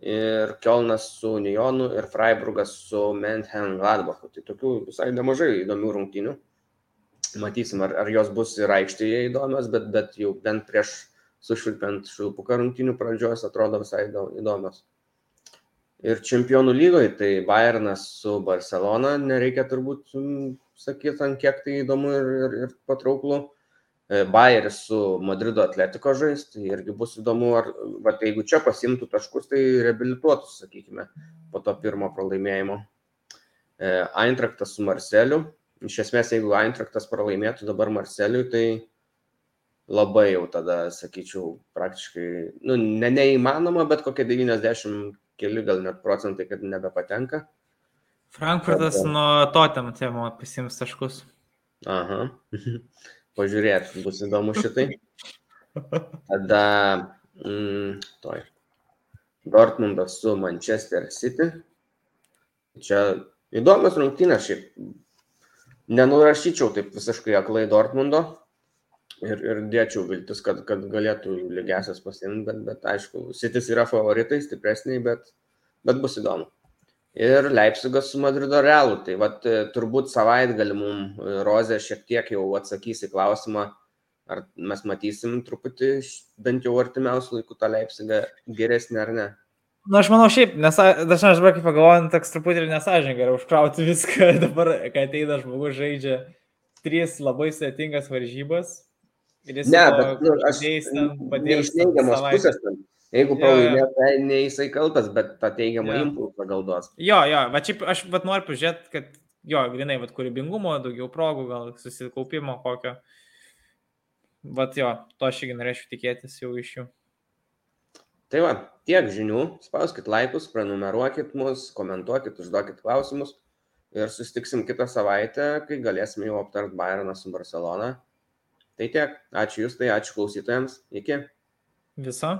ir Kielnas su Unionu ir Freiburgas su Menhen Gladbachu. Tai tokių visai nemažai įdomių rungtynių. Matysim, ar, ar jos bus ir aikštėje įdomios, bet, bet jau bent prieš sušvilpiant švilpuką rungtynių pradžios atrodo visai įdomios. Ir čempionų lygoje tai Bayernas su Barcelona, nereikia turbūt sakyti, ant kiek tai įdomu ir, ir, ir patrauklu. Bayeris su Madrido atletiko žais, tai irgi bus įdomu, ar, va, jeigu čia pasimtų taškus, tai reabilituotų, sakykime, po to pirmo pralaimėjimo. Eintraktas su Marseliu. Iš esmės, jeigu Eintraktas pralaimėtų dabar Marseliui, tai labai jau tada, sakyčiau, praktiškai, nu, ne neįmanoma, bet kokie 90 keli gal net procentai, kad nebepatenka. Frankfurtas bet, nuo totem temo pasims taškus. Aha, <laughs> pažiūrėt, bus įdomu šitai. Tada, mm, toj. Dortmundas su Manchester City. Čia įdomios rungtynės šiaip. Nenurašyčiau taip visiškai aklai Dortmundo ir, ir dėčiau viltis, kad, kad galėtų lygiasias pasimti, bet, bet aišku, Sitis yra favoritai, stipresniai, bet, bet bus įdomu. Ir Leipzigas su Madrido Realu. Tai vat, e, turbūt savaitgalį mums e, Rozė šiek tiek jau atsakys į klausimą, ar mes matysim truputį bent jau artimiausių laikų tą Leipzigą geresnį ar ne. Na, aš manau, šiaip, nes dažnai aš dabar kaip pagalvoju, toks truputį ir nesažininkai yra užkrauti viską <laughs> dabar, kai ateina žmogus žaidžia tris labai sėtingas varžybas. Ir jis ne, bet nu, aš iš neigiamos pusės, ten, jeigu pralaimėjo, tai ne jisai kaltas, bet tą teigiamą ja. impulsą gal duos. Jo, jo, bet šiaip aš bet noriu pažiūrėti, kad jo, grinai, bet kūrybingumo, daugiau progų, gal susikaupimo kokio. Bet jo, to aš irgi norėčiau tikėtis jau iš jų. Tai va, tiek žinių, spauskit laikus, prenumeruokit mus, komentuokit, užduokit klausimus ir susitiksim kitą savaitę, kai galėsime jau aptart Bayerną su Barcelona. Tai tiek, ačiū Jūs, tai ačiū klausytojams, iki. Visa.